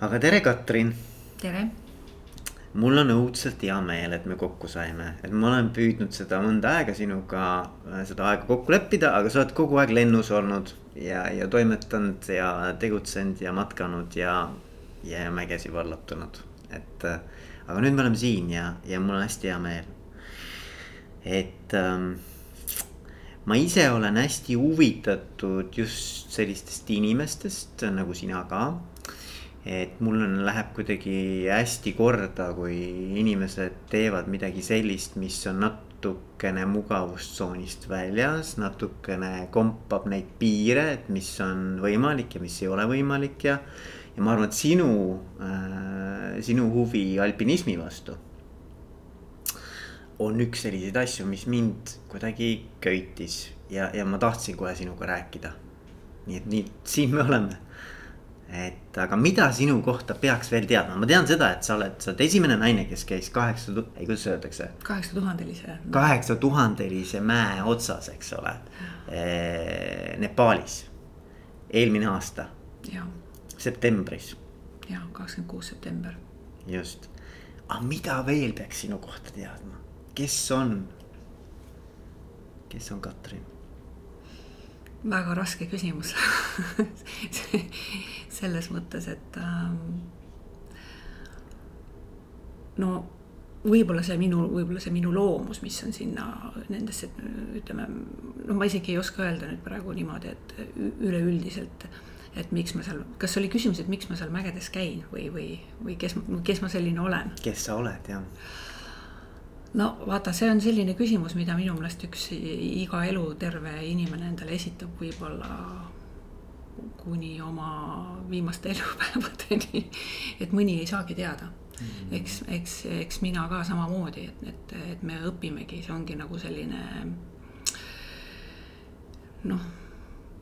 aga tere, Katrin. tere. mul on õudselt hea meel, et me kokku saime, et ma olen püüdnud seda mõnda aega sinuga äh, seda aega kokku leppida, aga sa oled kogu aeg lennus olnud ja, ja toimetanud ja tegutsenud ja matkanud ja, ja mägesi vallatanud, et. Äh, aga nüüd me oleme siin ja, ja mul on hästi hea meel. et ähm, ma ise olen hästi huvitatud just sellistest inimestest nagu sina ka et mul on, läheb kuidagi hästi korda, kui inimesed teevad midagi sellist, mis on natukene mugavustsoonist väljas, natukene kompab neid piire, et mis on võimalik ja mis ei ole võimalik ja. ja ma arvan, et sinu äh,, sinu huvi alpinismi vastu on üks selliseid asju, mis mind kuidagi köitis ja, ja ma tahtsin kohe sinuga rääkida. nii et nii, siin me oleme et aga mida sinu kohta peaks veel teadma, ma tean seda, et sa oled, sa oled esimene naine, kes käis kaheksa, ei kuidas öeldakse. kaheksa tuhandelise. kaheksa tuhandelise mäe otsas, eks ole eh,. Nepaalis, eelmine aasta. septembris. ja, kakskümmend kuus september. just, aga mida veel peaks sinu kohta teadma, kes on, kes on Katrin? Väga raske küsimus selles mõttes, et ähm, no võib-olla see minu, võib-olla see minu loomus, mis on sinna nendesse, ütleme, no ma isegi ei oska öelda nüüd praegu niimoodi, et üleüldiselt, et miks ma seal, kas oli küsimus, et miks ma seal mägedes käin või, või, või kes, kes ma selline olen? kes sa oled, jah no vaata, see on selline küsimus, mida minu meelest üks iga eluterve inimene endale esitab võib-olla kuni oma viimaste elupäevadeni. et mõni ei saagi teada mm. eks, eks, eks mina ka samamoodi, et, et, et me õpimegi, see ongi nagu selline noh,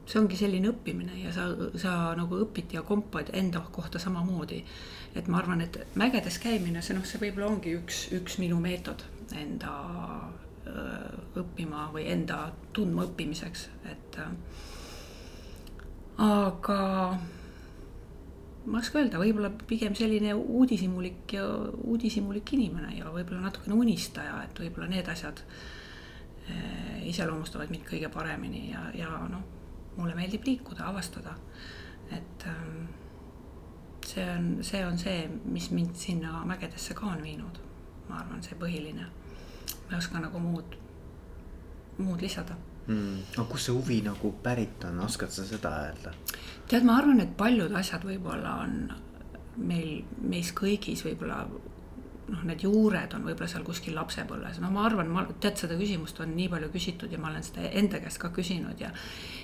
see ongi selline õppimine ja sa, sa nagu õpid ja kompad enda kohta samamoodi. et ma arvan, et mägedes käimine, see noh, see võib-olla ongi üks, üks minu meetod enda õppima või enda tundma õppimiseks, et aga ma ei oska öelda, võib-olla pigem selline uudishimulik ja uudishimulik inimene ja võib-olla natukene unistaja, et võib-olla need asjad iseloomustavad mind kõige paremini ja, ja noh, mulle meeldib liikuda, avastada. et see on, see on see, mis mind sinna mägedesse ka on viinud ma arvan, see põhiline. ma ei oska nagu muud, muud lisada mm.. aga kust see huvi nagu pärit on, oskad sa seda öelda? tead, ma arvan, et paljud asjad võib-olla on meil, meis kõigis võib-olla noh, need juured on võib-olla seal kuskil lapsepõlves, no ma arvan, ma tead, seda küsimust on nii palju küsitud ja ma olen seda enda käest ka küsinud ja.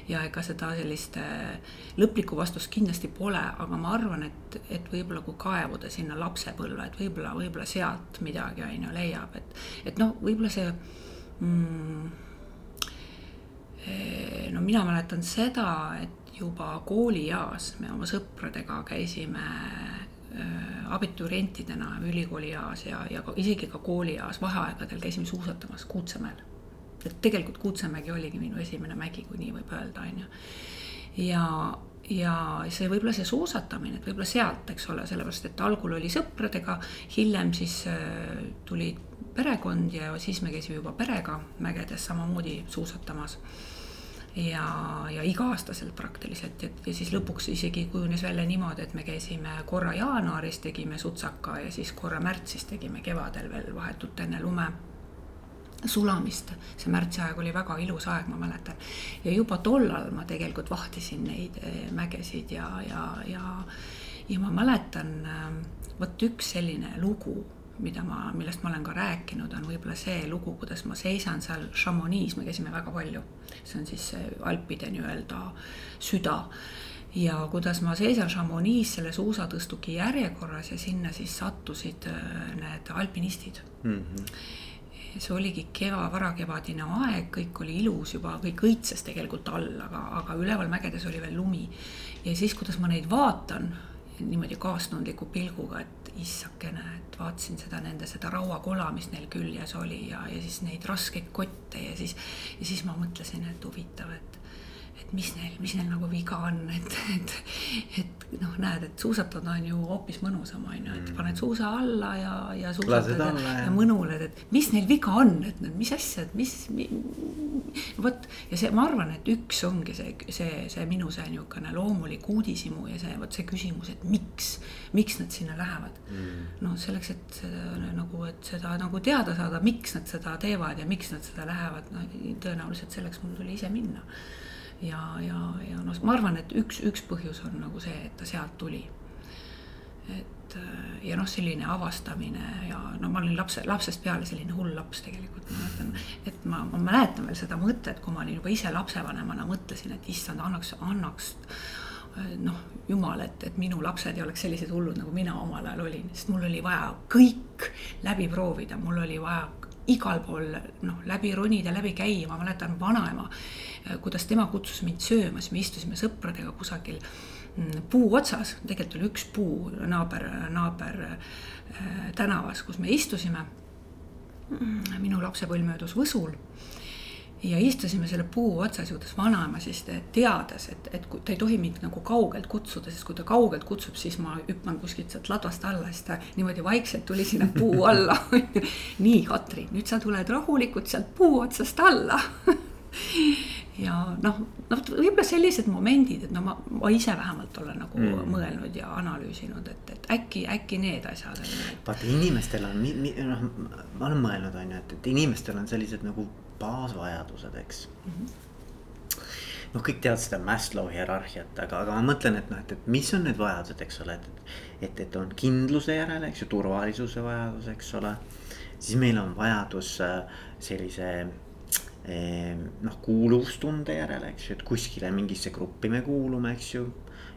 ja ega seda sellist äh, lõplikku vastust kindlasti pole, aga ma arvan, et, et võib-olla kui kaevuda sinna lapsepõlve, et võib-olla, võib-olla sealt midagi on ju leiab, et, et noh, võib-olla see mm, eh, no mina mäletan seda, et juba koolieas me oma sõpradega käisime Äh, abiturientidena ülikoolieas ja, ja ka isegi ka koolieas vaheaegadel käisime suusatamas Kuutsemäel. et tegelikult Kuutsemägi oligi minu esimene mägi, kui nii võib öelda, on ju. ja, ja see võib-olla see suusatamine, et võib-olla sealt, eks ole, sellepärast et algul oli sõpradega, hiljem siis äh, tuli perekond ja siis me käisime juba perega mägedes samamoodi suusatamas ja, ja iga-aastaselt praktiliselt, et ja siis lõpuks isegi kujunes välja niimoodi, et me käisime korra jaanuaris tegime sutsaka ja siis korra märtsis tegime kevadel veel vahetult enne lume sulamist, see märtsi aeg oli väga ilus aeg, ma mäletan. ja juba tollal ma tegelikult vahtisin neid eh, mägesid ja, ja, ja, ja ma mäletan eh, vot üks selline lugu mida ma, millest ma olen ka rääkinud, on võib-olla see lugu, kuidas ma seisan seal Chamonix, me käisime väga palju. see on siis Alpide nii-öelda süda. ja kuidas ma seisan Chamonix selle suusatõstuki järjekorras ja sinna siis sattusid äh, need alpinistid mm. -hmm see oligi keva, varakevadine aeg, kõik oli ilus juba, kõik õitses tegelikult all, aga, aga üleval mägedes oli veel lumi. ja siis, kuidas ma neid vaatan niimoodi kaastundliku pilguga, et issakene, et vaatasin seda nende seda rauakola, mis neil küljes oli ja, ja siis neid raskeid kotte ja siis, ja siis ma mõtlesin, et huvitav, et et mis neil, mis neil nagu viga on, et, et, et noh, näed, et suusatada on ju hoopis mõnusam, on ju, et paned suusa alla ja, ja suusatad ja, ja. ja mõnuled, et mis neil viga on, et mis asja, et mis mi,, vot ja see, ma arvan, et üks ongi see, see, see minu see niisugune loomulik uudishimu ja see, vot see küsimus, et miks, miks nad sinna lähevad. Mm.. noh, selleks, et nagu, et seda nagu teada saada, miks nad seda teevad ja miks nad seda lähevad, no tõenäoliselt selleks mul tuli ise minna ja, ja, ja noh, ma arvan, et üks, üks põhjus on nagu see, et ta sealt tuli. et äh, ja noh, selline avastamine ja no ma olin lapse, lapsest peale selline hull laps tegelikult, ma mäletan, et ma, ma mäletan veel seda mõtet, kui ma olin juba ise lapsevanemana, mõtlesin, et issand, annaks, annaks äh, noh, jumal, et, et minu lapsed ei oleks sellised hullud, nagu mina omal ajal olin, sest mul oli vaja kõik läbi proovida, mul oli vaja igal pool noh, läbi ronida, läbi käia, ma mäletan vanaema kuidas tema kutsus mind sööma, siis me istusime sõpradega kusagil mm, puu otsas, tegelikult oli üks puu naaber, naaber äh, tänavas, kus me istusime. Mm, minu lapsepõlv möödus Võsul. Ja istusime selle puu otsas, juhtus vanaema siis teades, et, et ta ei tohi mind nagu kaugelt kutsuda, sest kui ta kaugelt kutsub, siis ma hüppan kuskilt sealt ladvast alla, siis ta niimoodi vaikselt tuli sinna puu alla. Nii, Katrin, nüüd sa tuled rahulikult sealt puu otsast alla ja noh, noh võib-olla sellised momendid, et no ma, ma ise vähemalt olen nagu mm. mõelnud ja analüüsinud, et, et äkki, äkki need asjad on. vaata inimestel on, noh, ma olen mõelnud, on ju, et, et inimestel on sellised nagu baasvajadused, eks mm. -hmm noh, kõik teavad seda Maslow hierarhiat, aga, aga ma mõtlen, et noh, et, et mis on need vajadused, eks ole, et, et, et on kindluse järele, eks ju, turvalisuse vajadus, eks ole. siis meil on vajadus äh, sellise noh, kuuluvustunde järele, eks ju, et kuskile mingisse gruppi me kuulume, eks ju.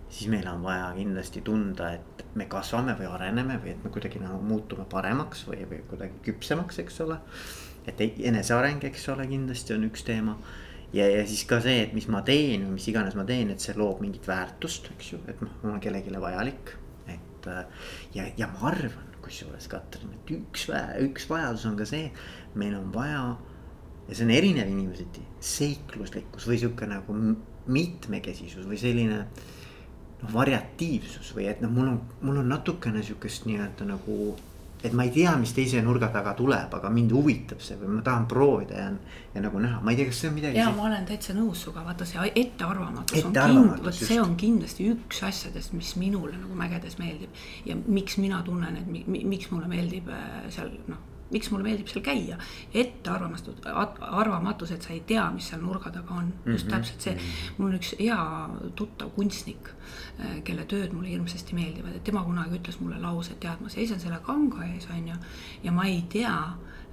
siis meil on vaja kindlasti tunda, et me kasvame või areneme või et me kuidagi nagu muutume paremaks või, või kuidagi küpsemaks, eks ole. et eneseareng, eks ole, kindlasti on üks teema. ja, ja siis ka see, et mis ma teen või mis iganes ma teen, et see loob mingit väärtust, eks ju, et noh, ma olen kellelegi vajalik. et ja, ja ma arvan, kusjuures Katrin, et üks, üks vajadus on ka see, meil on vaja ja see on erinev inimeseti, seikluslikkus või sihuke nagu mitmekesisus või selline. noh, variatiivsus või et noh, mul on, mul on natukene sihukest nii-öelda nagu. et ma ei tea, mis teise nurga taga tuleb, aga mind huvitab see või ma tahan proovida ja, ja nagu näha, ma ei tea, kas see on midagi. ja ma olen täitsa nõus sinuga, vaata see ettearvamatus Ette on kind-, vot see on kindlasti üks asjadest, mis minule nagu mägedes meeldib. ja miks mina tunnen, et mi, mi, miks mulle meeldib äh, seal noh miks mulle meeldib seal käia. ettearvamatus, arvamatus, et sa ei tea, mis seal nurga taga on, just mm -hmm. täpselt see. mul on üks hea tuttav kunstnik, äh, kelle tööd mulle hirmsasti meeldivad, et tema kunagi ütles mulle lause, et tead, ma seisan selle kanga ees, on ju. ja ma ei tea,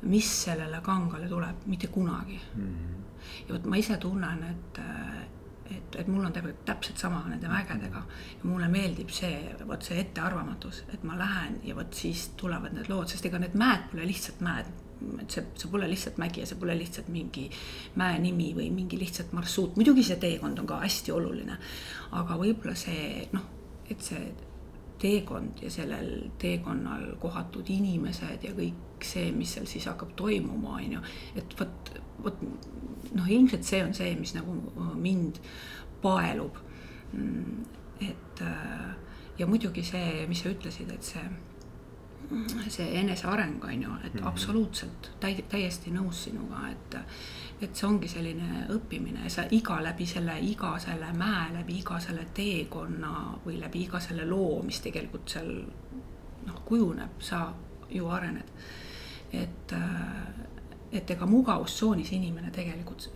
mis sellele kangale tuleb, mitte kunagi mm. -hmm. ja vot ma ise tunnen, et äh, et, et mul on täpselt sama nende mägedega ja mulle meeldib see, vot see ettearvamatus, et ma lähen ja vot siis tulevad need lood, sest ega need mäed pole lihtsalt mäed. et see, see pole lihtsalt mägi ja see pole lihtsalt mingi mäe nimi või mingi lihtsalt marsruut, muidugi see teekond on ka hästi oluline. aga võib-olla see noh, et see teekond ja sellel teekonnal kohatud inimesed ja kõik see, mis seal siis hakkab toimuma, on ju, et vot, vot noh, ilmselt see on see, mis nagu äh, mind paelub. Mm, et äh, ja muidugi see, mis sa ütlesid, et see, see eneseareng on ju, et mm -hmm. absoluutselt täi-, täiesti nõus sinuga, et et see ongi selline õppimine, sa iga läbi selle, iga selle mäe läbi, iga selle teekonna või läbi iga selle loo, mis tegelikult seal noh, kujuneb, sa ju arened. et äh, et ega mugavustsoonis inimene tegelikult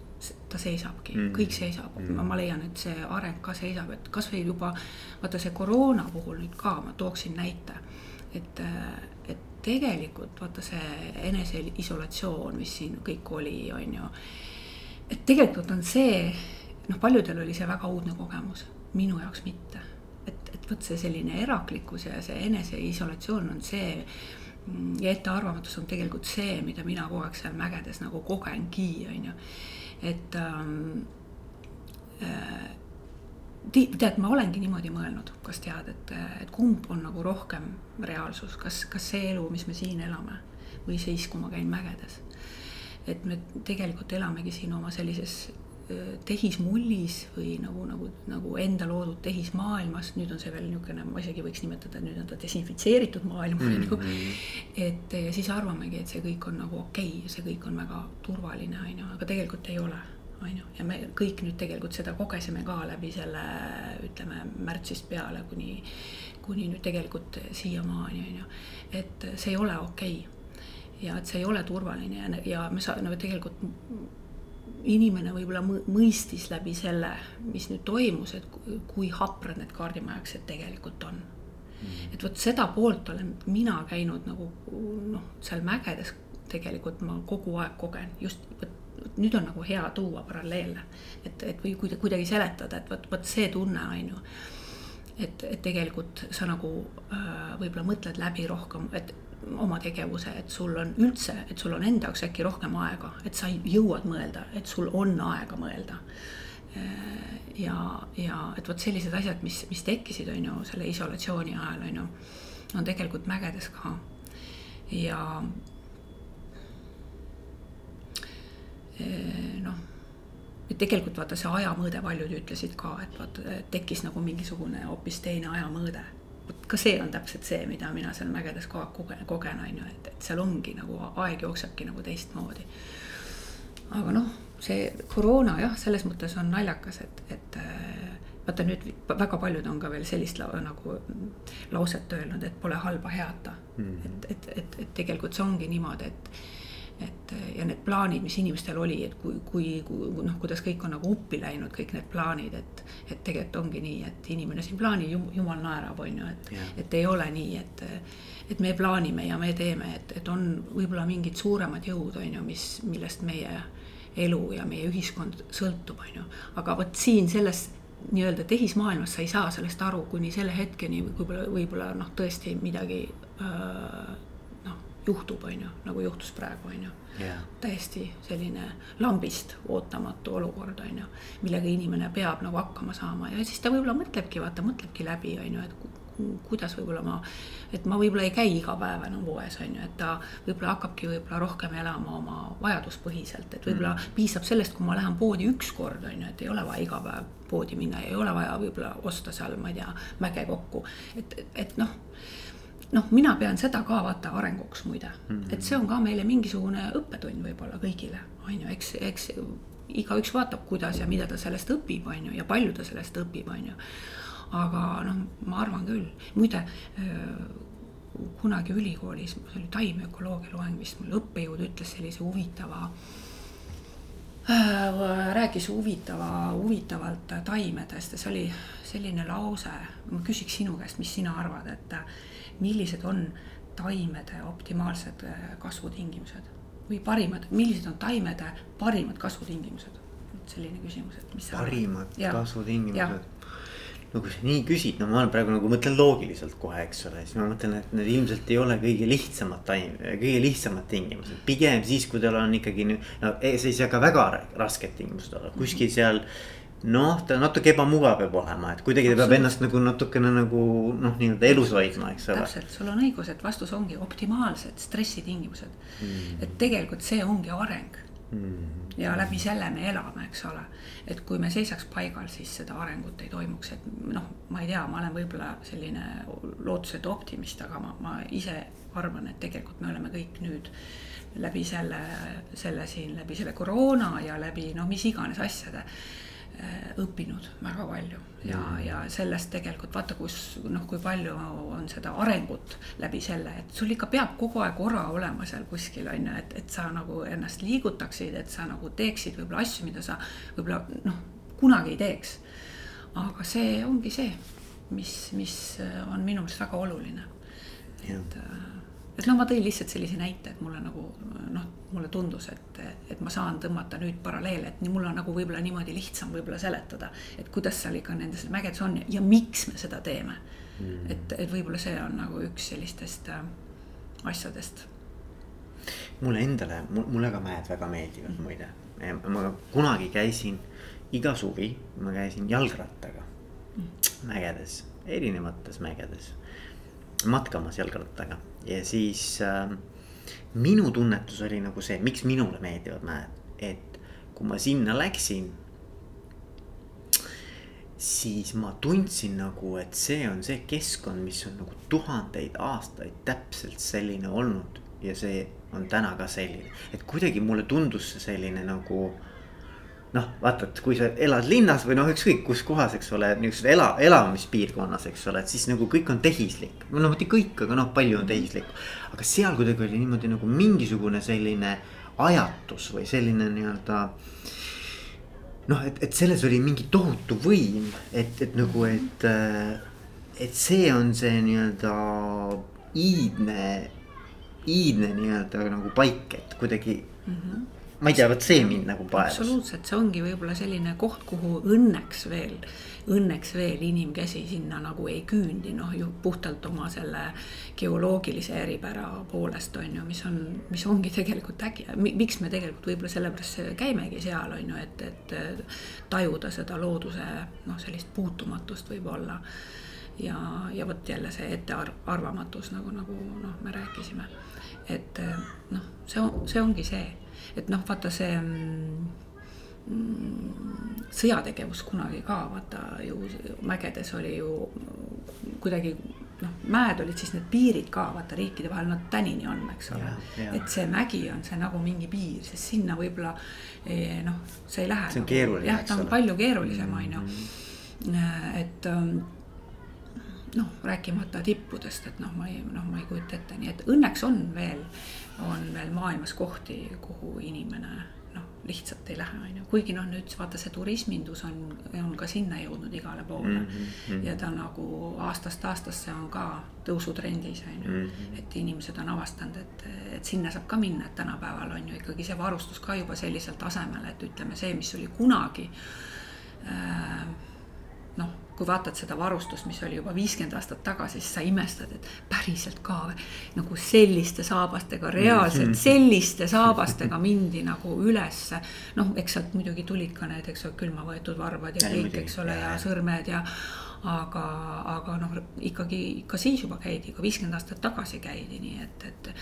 ta seisabki mm, -hmm. kõik seisab mm, -hmm. ma leian, et see areng ka seisab, et kasvõi juba vaata see koroona puhul nüüd ka ma tooksin näite, et, et tegelikult vaata see eneseisolatsioon, mis siin kõik oli, on ju. et tegelikult on see noh, paljudel oli see väga uudne kogemus, minu jaoks mitte. et, et vot see selline eraklikkus ja see eneseisolatsioon on see ja ettearvamatus on tegelikult see, mida mina kogu aeg seal mägedes nagu kogengi, on ju. et ähm, äh, tead, ma olengi niimoodi mõelnud, kas tead, et, et kumb on nagu rohkem reaalsus, kas, kas see elu, mis me siin elame või siis, kui ma käin mägedes. et me tegelikult elamegi siin oma sellises tehismullis või nagu, nagu, nagu enda loodud tehismaailmas, nüüd on see veel niisugune, ma isegi võiks nimetada, et nüüd on ta desinfitseeritud maailm on ju. et ja siis arvamegi, et see kõik on nagu okei okay, ja see kõik on väga turvaline, on ju, aga tegelikult ei ole on ju, ja me kõik nüüd tegelikult seda kogesime ka läbi selle, ütleme märtsist peale kuni, kuni nüüd tegelikult siiamaani on ju, et see ei ole okei. Okay ja et see ei ole turvaline ja, ja me saa-, nagu tegelikult inimene võib-olla mõistis läbi selle, mis nüüd toimus, et kui haprad need kaardimajaksed tegelikult on. Mm.. et vot seda poolt olen mina käinud nagu noh, seal mägedes tegelikult ma kogu aeg kogen, just vot nüüd on nagu hea tuua paralleele, et, et või kuidagi seletada, et vot, vot see tunne on ju. et, et tegelikult sa nagu äh, võib-olla mõtled läbi rohkem, et oma tegevuse, et sul on üldse, et sul on enda jaoks äkki rohkem aega, et sa jõuad mõelda, et sul on aega mõelda. ja, ja et vot sellised asjad, mis, mis tekkisid, on ju, selle isolatsiooni ajal, on ju, on tegelikult mägedes ka. ja noh, et tegelikult vaata see ajamõõde, paljud ütlesid ka, et vaata tekkis nagu mingisugune hoopis teine ajamõõde ka see on täpselt see, mida mina seal mägedes kogu aeg kogen, kogen, on ju, et, et seal ongi nagu aeg jooksebki nagu teistmoodi. aga noh, see koroona jah, selles mõttes on naljakas, et, et äh, vaata nüüd väga paljud on ka veel sellist la, nagu lauset öelnud, et pole halba heata mm. -hmm. et, et, et, et tegelikult see ongi niimoodi, et et ja need plaanid, mis inimestel oli, et kui, kui, kui noh, kuidas kõik on nagu uppi läinud, kõik need plaanid, et. et tegelikult ongi nii, et inimene siin plaanib, jumal naerab, on ju, et yeah., et ei ole nii, et. et me plaanime ja me teeme, et, et on võib-olla mingid suuremad jõud, on ju, mis, millest meie elu ja meie ühiskond sõltub, on ju. aga vot siin selles nii-öelda tehismaailmas sa ei saa sellest aru kuni selle hetkeni võib-olla, võib-olla noh, tõesti midagi öö, juhtub, on ju, nagu juhtus praegu, on ju. Yeah.. täiesti selline lambist ootamatu olukord, on ju, millega inimene peab nagu hakkama saama. Ja siis ta võib-olla mõtlebki, vaata, mõtlebki läbi, on ju, et kuidas võib-olla ma, et ma võib-olla ei käi iga päev enam poes, on ju, et ta võib-olla hakkabki võib-olla rohkem elama oma vajaduspõhiselt, et võib-olla mm. piisab sellest, kui ma lähen poodi üks kord, on ju, et ei ole vaja iga päev poodi minna ja ei ole vaja võib-olla osta seal, ma ei tea, mäge kokku, et, et noh noh, mina pean seda ka vaata arenguks muide mm, -hmm. et see on ka meile mingisugune õppetund võib-olla kõigile, on ju, eks, eks igaüks vaatab, kuidas ja mida ta sellest õpib, on ju, ja palju ta sellest õpib, on ju. aga noh, ma arvan küll, muide kunagi ülikoolis, see oli taimökoloogia loeng vist, mul õppejõud ütles sellise huvitava äh,, rääkis huvitava, huvitavalt taimedest ja see oli selline lause, ma küsiks sinu käest, mis sina arvad, et millised on taimede optimaalsed äh, kasvutingimused või parimad, millised on taimede parimad kasvutingimused? selline küsimus, et mis. parimad kasvutingimused no kui sa nii küsid, no ma praegu nagu mõtlen loogiliselt kohe, eks ole, siis ma mõtlen, et need ilmselt ei ole kõige lihtsamad taim, kõige lihtsamad tingimused. pigem siis, kui tal on ikkagi no see ei saa ka väga rasked tingimused olla, kuskil seal noh, ta natuke ebamugav peab olema, et kuidagi ta peab ennast nagu natukene nagu noh, nii-öelda elus hoidma, eks ole. täpselt, sul on õigus, et vastus ongi optimaalsed stressitingimused. Mm.. et tegelikult see ongi areng. Mm.. ja läbi selle me elame, eks ole. et kui me seisaks paigal, siis seda arengut ei toimuks, et noh, ma ei tea, ma olen võib-olla selline lootusetu optimist, aga ma, ma ise arvan, et tegelikult me oleme kõik nüüd läbi selle, selle siin läbi selle koroona ja läbi noh, mis iganes asjade õppinud väga palju ja, mm. ja sellest tegelikult vaata, kus noh, kui palju on seda arengut läbi selle, et sul ikka peab kogu aeg ora olema seal kuskil on ju, et, et sa nagu ennast liigutaksid, et sa nagu teeksid võib-olla asju, mida sa võib-olla noh, kunagi ei teeks. aga see ongi see, mis, mis on minu meelest väga oluline. et äh, et noh, ma tõin lihtsalt sellise näite, et mulle nagu noh, mulle tundus, et, et ma saan tõmmata nüüd paralleele, et nii mul on nagu võib-olla niimoodi lihtsam võib-olla seletada. et kuidas seal ikka nendes mägedes on ja, miks me seda teeme mm.. et, et võib-olla see on nagu üks sellistest äh, asjadest. mulle endale, mulle ka mäed väga meeldivad mm. muide. ma kunagi käisin iga suvi, ma käisin jalgrattaga mm. mägedes, erinevates mägedes matkamas jalgrattaga ja siis äh, minu tunnetus oli nagu see, miks minule meeldivad mäed, et kui ma sinna läksin. siis ma tundsin nagu, et see on see keskkond, mis on nagu tuhandeid aastaid täpselt selline olnud ja see on täna ka selline, et kuidagi mulle tundus see selline nagu noh, vaata, et kui sa elad linnas või noh, ükskõik kus kohas, eks ole, niisuguses ela, elamispiirkonnas, eks ole, et siis nagu kõik on tehislik. no mitte kõik, aga noh, palju on tehislik. aga seal kuidagi oli niimoodi nagu mingisugune selline ajatus või selline nii-öelda. noh, et, et selles oli mingi tohutu võim, et, et nagu, et, et see on see nii-öelda iidne, iidne nii-öelda nagu paik, et kuidagi mm. -hmm ma ei tea, vot see mind nagu paelus. absoluutselt, see ongi võib-olla selline koht, kuhu õnneks veel, õnneks veel inimkäsi sinna nagu ei küündi, noh ju puhtalt oma selle geoloogilise eripära poolest on ju, mis on, mis ongi tegelikult äge, miks me tegelikult võib-olla sellepärast käimegi seal on ju, et, et tajuda seda looduse noh, sellist puutumatust võib-olla ja, ja vot jälle see ettearvamatus nagu, nagu noh, me rääkisime. et noh, see on, see ongi see et noh, vaata see mm, sõjategevus kunagi ka vaata ju mägedes oli ju kuidagi noh, mäed olid siis need piirid ka vaata riikide vahel, nad tänini on, eks ole. et see mägi on see nagu mingi piir, sest sinna võib-olla eh, noh, see ei lähe. see on nagu, keeruline. jah, ta on palju keerulisem, on ju. Mm-hmm. et ähm, noh, rääkimata tippudest, et noh, ma ei, noh, ma ei kujuta ette, nii et õnneks on veel on veel maailmas kohti, kuhu inimene noh, lihtsalt ei lähe, on ju, kuigi noh, nüüd vaata see turismindus on, on ka sinna jõudnud igale poole mm. -hmm. ja ta nagu aastast aastasse on ka tõusutrendis, on ju. -hmm. et inimesed on avastanud, et, et sinna saab ka minna, et tänapäeval on ju ikkagi see varustus ka juba sellisel tasemel, et ütleme, see, mis oli kunagi äh, noh kui vaatad seda varustust, mis oli juba viiskümmend aastat tagasi, siis sa imestad, et päriselt ka nagu selliste saabastega, reaalselt mhm. selliste saabastega mindi nagu ülesse. noh, eks sealt muidugi tulid ka need, eks ole, külma võetud varvad ja kõik, eks ole, ja sõrmed ja aga, aga noh, ikkagi ka siis juba käidi, ka viiskümmend aastat tagasi käidi, nii et, et.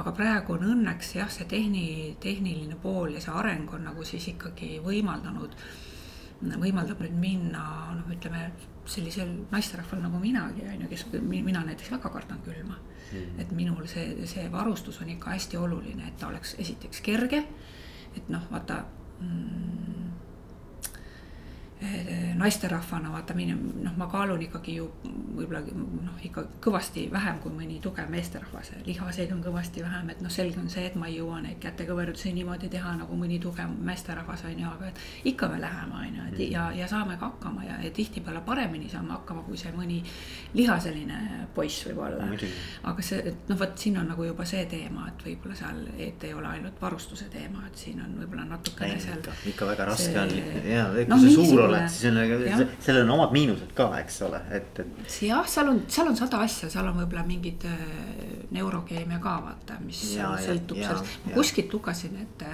aga praegu on õnneks jah, see tehni, tehniline pool ja see areng on nagu siis ikkagi võimaldanud võimaldab nüüd minna noh, ütleme sellisel naisterahval nagu minagi on ju, kes mina näiteks väga kardan külma mm.. et minul see, see varustus on ikka hästi oluline, et ta oleks esiteks kerge. et noh, vaata mm, naisterahvana vaata noh, ma kaalun ikkagi ju võib-olla noh, ikka kõvasti vähem kui mõni tugev meesterahvas. lihaseid on kõvasti vähem, et noh, selge on see, et ma ei jõua neid kätekõverdusi niimoodi teha nagu mõni tugev meesterahvas on ju, aga et ikka me läheme on ju, et ja, ja saame ka hakkama ja, ja tihtipeale paremini saame hakkama, kui see mõni lihaseline poiss võib-olla. aga see, et noh, vot siin on nagu juba see teema, et võib-olla seal, et ei ole ainult varustuse teema, et siin on võib-olla natukene seal. ikka väga raske on ja, kui no, see suur oled, siis on, sellel on omad miinused ka, eks ole, et, et. jah, seal on, seal on sada asja, seal on võib-olla mingid äh, neurokeemia ka vaata, mis ja, sõltub ja, sellest, ma kuskilt lugesin, et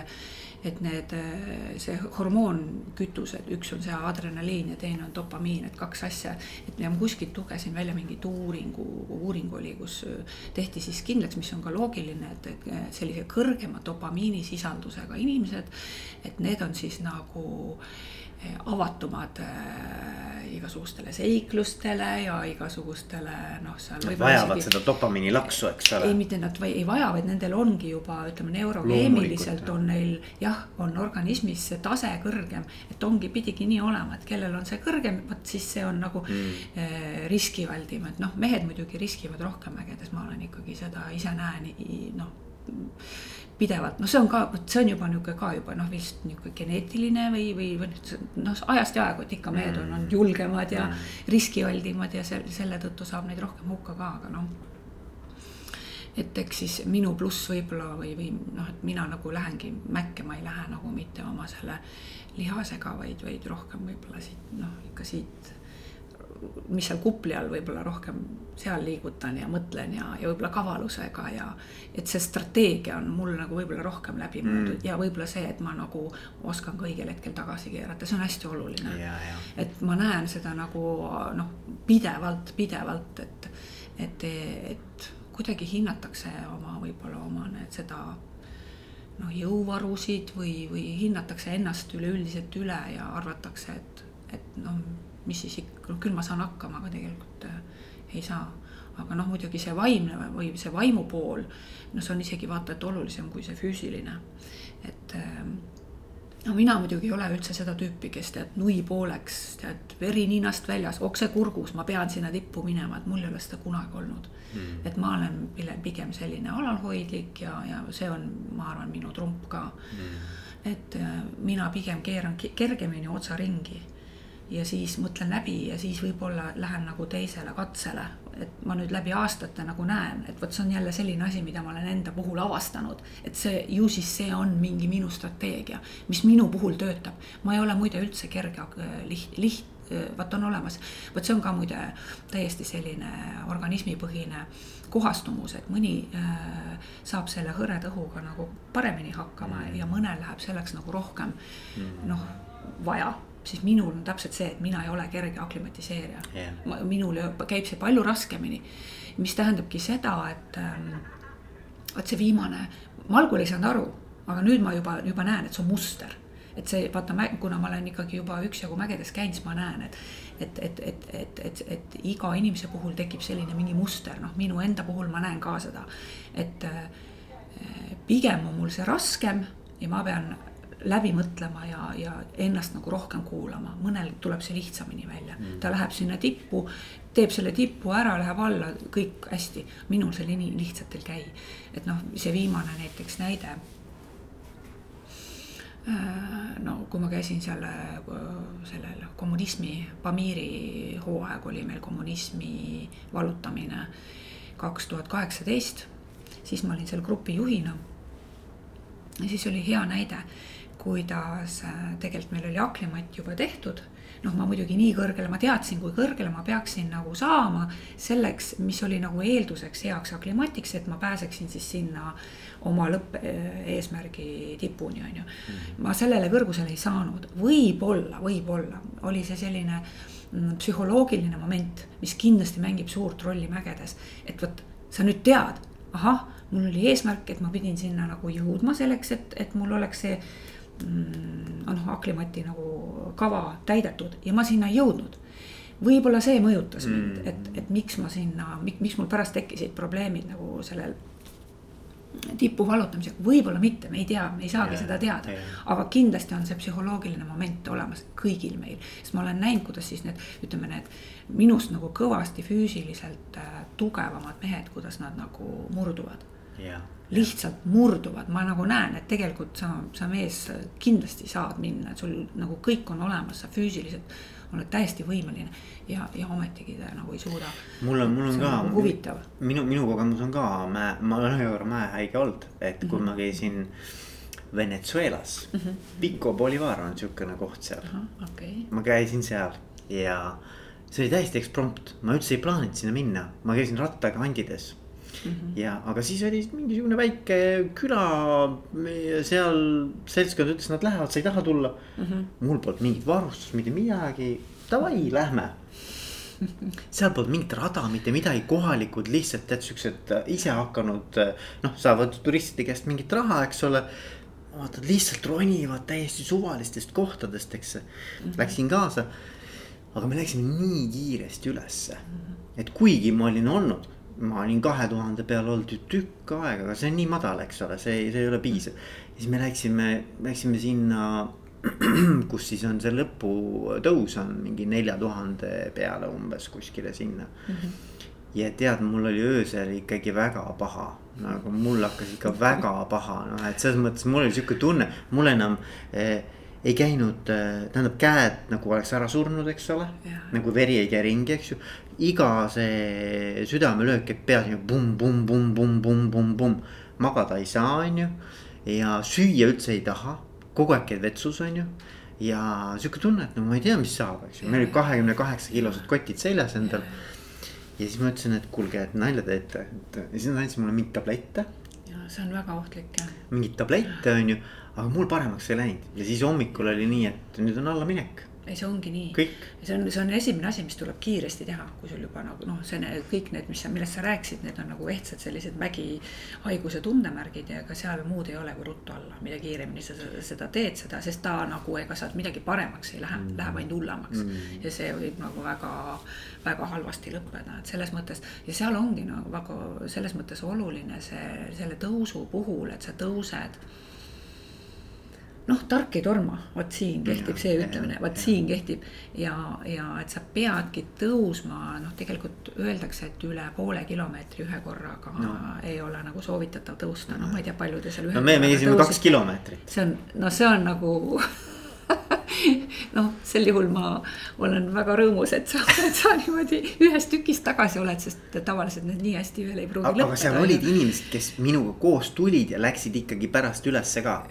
et need, äh, see hormoonkütused, üks on see adrenaliin ja teine on dopamiin, et kaks asja. et ma kuskilt lugesin välja mingit uuringu, uuring oli, kus äh, tehti siis kindlaks, mis on ka loogiline, et, et äh, sellise kõrgema dopamiinisisaldusega inimesed. et need on siis nagu avatumad äh, igasugustele seiklustele ja igasugustele noh, seal. Nad vajavad isegi, seda dopamiini laksu, eks ole. ei, mitte nad või, ei vaja, vaid nendel ongi juba ütleme, neurokeemiliselt on neil jah, on organismis see tase kõrgem. et ongi, pidigi nii olema, et kellel on see kõrgem, vot siis see on nagu mm. äh, riskivaldim, et noh, mehed muidugi riskivad rohkem ägedes, ma olen ikkagi seda ise näen, noh pidevalt, noh, see on ka, vot see on juba niisugune ka juba noh, vist niisugune geneetiline või, või, või noh, ajast ja aegu, et ikka mehed on, on julgemad ja mm. riskialdimad ja selle, selle tõttu saab neid rohkem hukka ka, aga noh. et eks siis minu pluss võib-olla või, või noh, et mina nagu lähengi mäkke, ma ei lähe nagu mitte oma selle lihasega, vaid, vaid rohkem võib-olla siit noh, ikka siit mis seal kupli all võib-olla rohkem seal liigutan ja mõtlen ja, ja võib-olla kavalusega ja. et see strateegia on mul nagu võib-olla rohkem läbi mõeldud mm. ja võib-olla see, et ma nagu oskan ka õigel hetkel tagasi keerata, see on hästi oluline. et ma näen seda nagu noh, pidevalt, pidevalt, et, et, et kuidagi hinnatakse oma võib-olla oma need seda noh, jõuvarusid või, või hinnatakse ennast üleüldiselt üle ja arvatakse, et, et noh mis siis ikka, noh küll ma saan hakkama, aga tegelikult äh, ei saa. aga noh, muidugi see vaimne või see vaimu pool, no see on isegi vaata et olulisem kui see füüsiline. et äh, no mina muidugi ei ole üldse seda tüüpi, kes tead nui pooleks, tead veri ninast väljas, okse kurgus, ma pean sinna tippu minema, et mul ei ole seda kunagi olnud. Mm.. et ma olen pigem selline alalhoidlik ja, ja see on, ma arvan, minu trump ka. Mm.. et äh, mina pigem keeran kergemini otsa ringi ja siis mõtlen läbi ja siis võib-olla lähen nagu teisele katsele. et ma nüüd läbi aastate nagu näen, et vot see on jälle selline asi, mida ma olen enda puhul avastanud. et see ju siis see on mingi minu strateegia, mis minu puhul töötab. ma ei ole muide üldse kerge liht-, liht-, vot on olemas, vot see on ka muide täiesti selline organismipõhine kohastumus, et mõni äh, saab selle hõreda õhuga nagu paremini hakkama mm. ja mõnel läheb selleks nagu rohkem mm. noh, vaja siis minul on täpselt see, et mina ei ole kerge aklimatiseerija yeah.. minul käib see palju raskemini. mis tähendabki seda, et ähm, vot see viimane, ma algul ei saanud aru, aga nüüd ma juba, juba näen, et see on muster. et see, vaata, kuna ma olen ikkagi juba üksjagu mägedes käinud, siis ma näen, et, et, et, et, et, et, et iga inimese puhul tekib selline mingi muster, noh, minu enda puhul ma näen ka seda. et äh, pigem on mul see raskem ja ma pean läbi mõtlema ja, ja ennast nagu rohkem kuulama, mõnel tuleb see lihtsamini välja mm., ta läheb sinna tippu, teeb selle tippu ära, läheb alla, kõik hästi. minul see nii lihtsalt ei käi. et noh, see viimane näiteks näide. Äh, no kui ma käisin seal sellel kommunismi, Pamiri hooaeg oli meil kommunismi vallutamine kaks tuhat kaheksateist, siis ma olin seal grupijuhina ja siis oli hea näide, kuidas äh, tegelikult meil oli aklimatt juba tehtud. noh, ma muidugi nii kõrgele, ma teadsin, kui kõrgele ma peaksin nagu saama selleks, mis oli nagu eelduseks heaks aklimatiks, et ma pääseksin siis sinna oma lõppeesmärgi tipuni, on ju. Mhm. ma sellele kõrgusele ei saanud, võib-olla, võib-olla oli see selline mm, psühholoogiline moment, mis kindlasti mängib suurt rolli mägedes, et vot sa nüüd tead, ahah, mul oli eesmärk, et ma pidin sinna nagu jõudma selleks, et, et mul oleks see noh, aklimati nagu kava täidetud ja ma sinna ei jõudnud. võib-olla see mõjutas mm. mind, et, et miks ma sinna, miks mul pärast tekkisid probleemid nagu sellel tipu vallutamisega, võib-olla mitte, me ei tea, me ei saagi yeah, seda teada. aga kindlasti on see psühholoogiline moment olemas kõigil meil, sest ma olen näinud, kuidas siis need, ütleme need minust nagu kõvasti füüsiliselt äh, tugevamad mehed, kuidas nad nagu murduvad. Yeah lihtsalt murduvad, ma nagu näen, et tegelikult sa, sa mees kindlasti saad minna, et sul nagu kõik on olemas, sa füüsiliselt oled täiesti võimeline ja, ja ometigi ta nagu ei suuda. mul on, mul on ka nagu huvitav. minu, minu kogemus on ka mäe, ma olen ühe korra mäehaige olnud, et kui mm -hmm. ma käisin Venezuelas mm, -hmm. Pico Bolivar on sihukene koht seal. Okay. ma käisin seal ja see oli täiesti eksprompt, ma üldse ei plaaninud sinna minna, ma käisin rattaga kandides Mm -hmm. ja, aga siis oli mingisugune väike küla, seal seltskond ütles, nad lähevad, sa ei taha tulla mm. -hmm. mul polnud mingit varustust, mitte midagi, davai, lähme seal polnud mingit rada, mitte midagi, kohalikud lihtsalt tead siuksed äh, ise hakanud, äh, noh, saavad turistide käest mingit raha, eks ole. vaatad lihtsalt ronivad täiesti suvalistest kohtadest, eks mm. -hmm. Läksin kaasa. aga me läksime nii kiiresti ülesse, et kuigi ma olin olnud ma olin kahe tuhande peal olnud ju tükk aega, aga see on nii madal, eks ole, see, see ei ole piisav. siis me läksime, läksime sinna, kus siis on see lõputõus on mingi nelja tuhande peale umbes kuskile sinna mm. -hmm ja tead, mul oli öösel ikkagi väga paha, nagu mul hakkas ikka väga paha, noh, et selles mõttes mul oli sihuke tunne, mul enam eh, ei käinud, tähendab käed nagu oleks ära surnud, eks ole. nagu veri ei käi ringi, eks ju iga see südamelöök käib peas ju pumm-pumm-pumm-pumm-pumm-pumm-pumm. magada ei saa, on ju. ja süüa üldse ei taha, kogu aeg käid vetsus, on ju. ja sihuke tunne, et no ma ei tea, mis saab, eks ju, meil olid kahekümne kaheksa kilosed kotid seljas endal. ja siis ma ütlesin, et kuulge, et nalja teete, et ja siis nad andsid mulle mingeid tablette. see on väga ohtlik jah. mingeid tablette on ju, aga mul paremaks ei läinud. Ja siis hommikul oli nii, et nüüd on allaminek. Ei, see ongi nii. see on, see on esimene asi, mis tuleb kiiresti teha, kui sul juba nagu noh, see kõik need, mis sa, millest sa rääkisid, need on nagu ehtsad sellised vägihaiguse tundemärgid ja ega seal muud ei ole kui ruttu alla, mida kiiremini sa seda teed, seda, sest ta nagu ega sealt midagi paremaks ei lähe. Mm., läheb ainult hullemaks. Mm. ja see võib nagu väga, väga halvasti lõppeda, et selles mõttes ja seal ongi nagu väga selles mõttes oluline see, selle tõusu puhul, et sa tõused noh, tark ei torma, vot siin kehtib see ütlemine, vot siin kehtib ja, ja et sa peadki tõusma, noh, tegelikult öeldakse, et üle poole kilomeetri ühe korraga no. ei ole nagu soovitatav tõusta, noh, ma ei tea, palju te seal. no me käisime kaks kilomeetrit. see on, no see on nagu noh, sel juhul ma olen väga rõõmus, et sa, et sa niimoodi ühest tükist tagasi oled, sest tavaliselt need nii hästi veel ei pruugi lõppeda. aga seal olid inimesed, kes minuga koos tulid ja läksid ikkagi pärast ülesse ka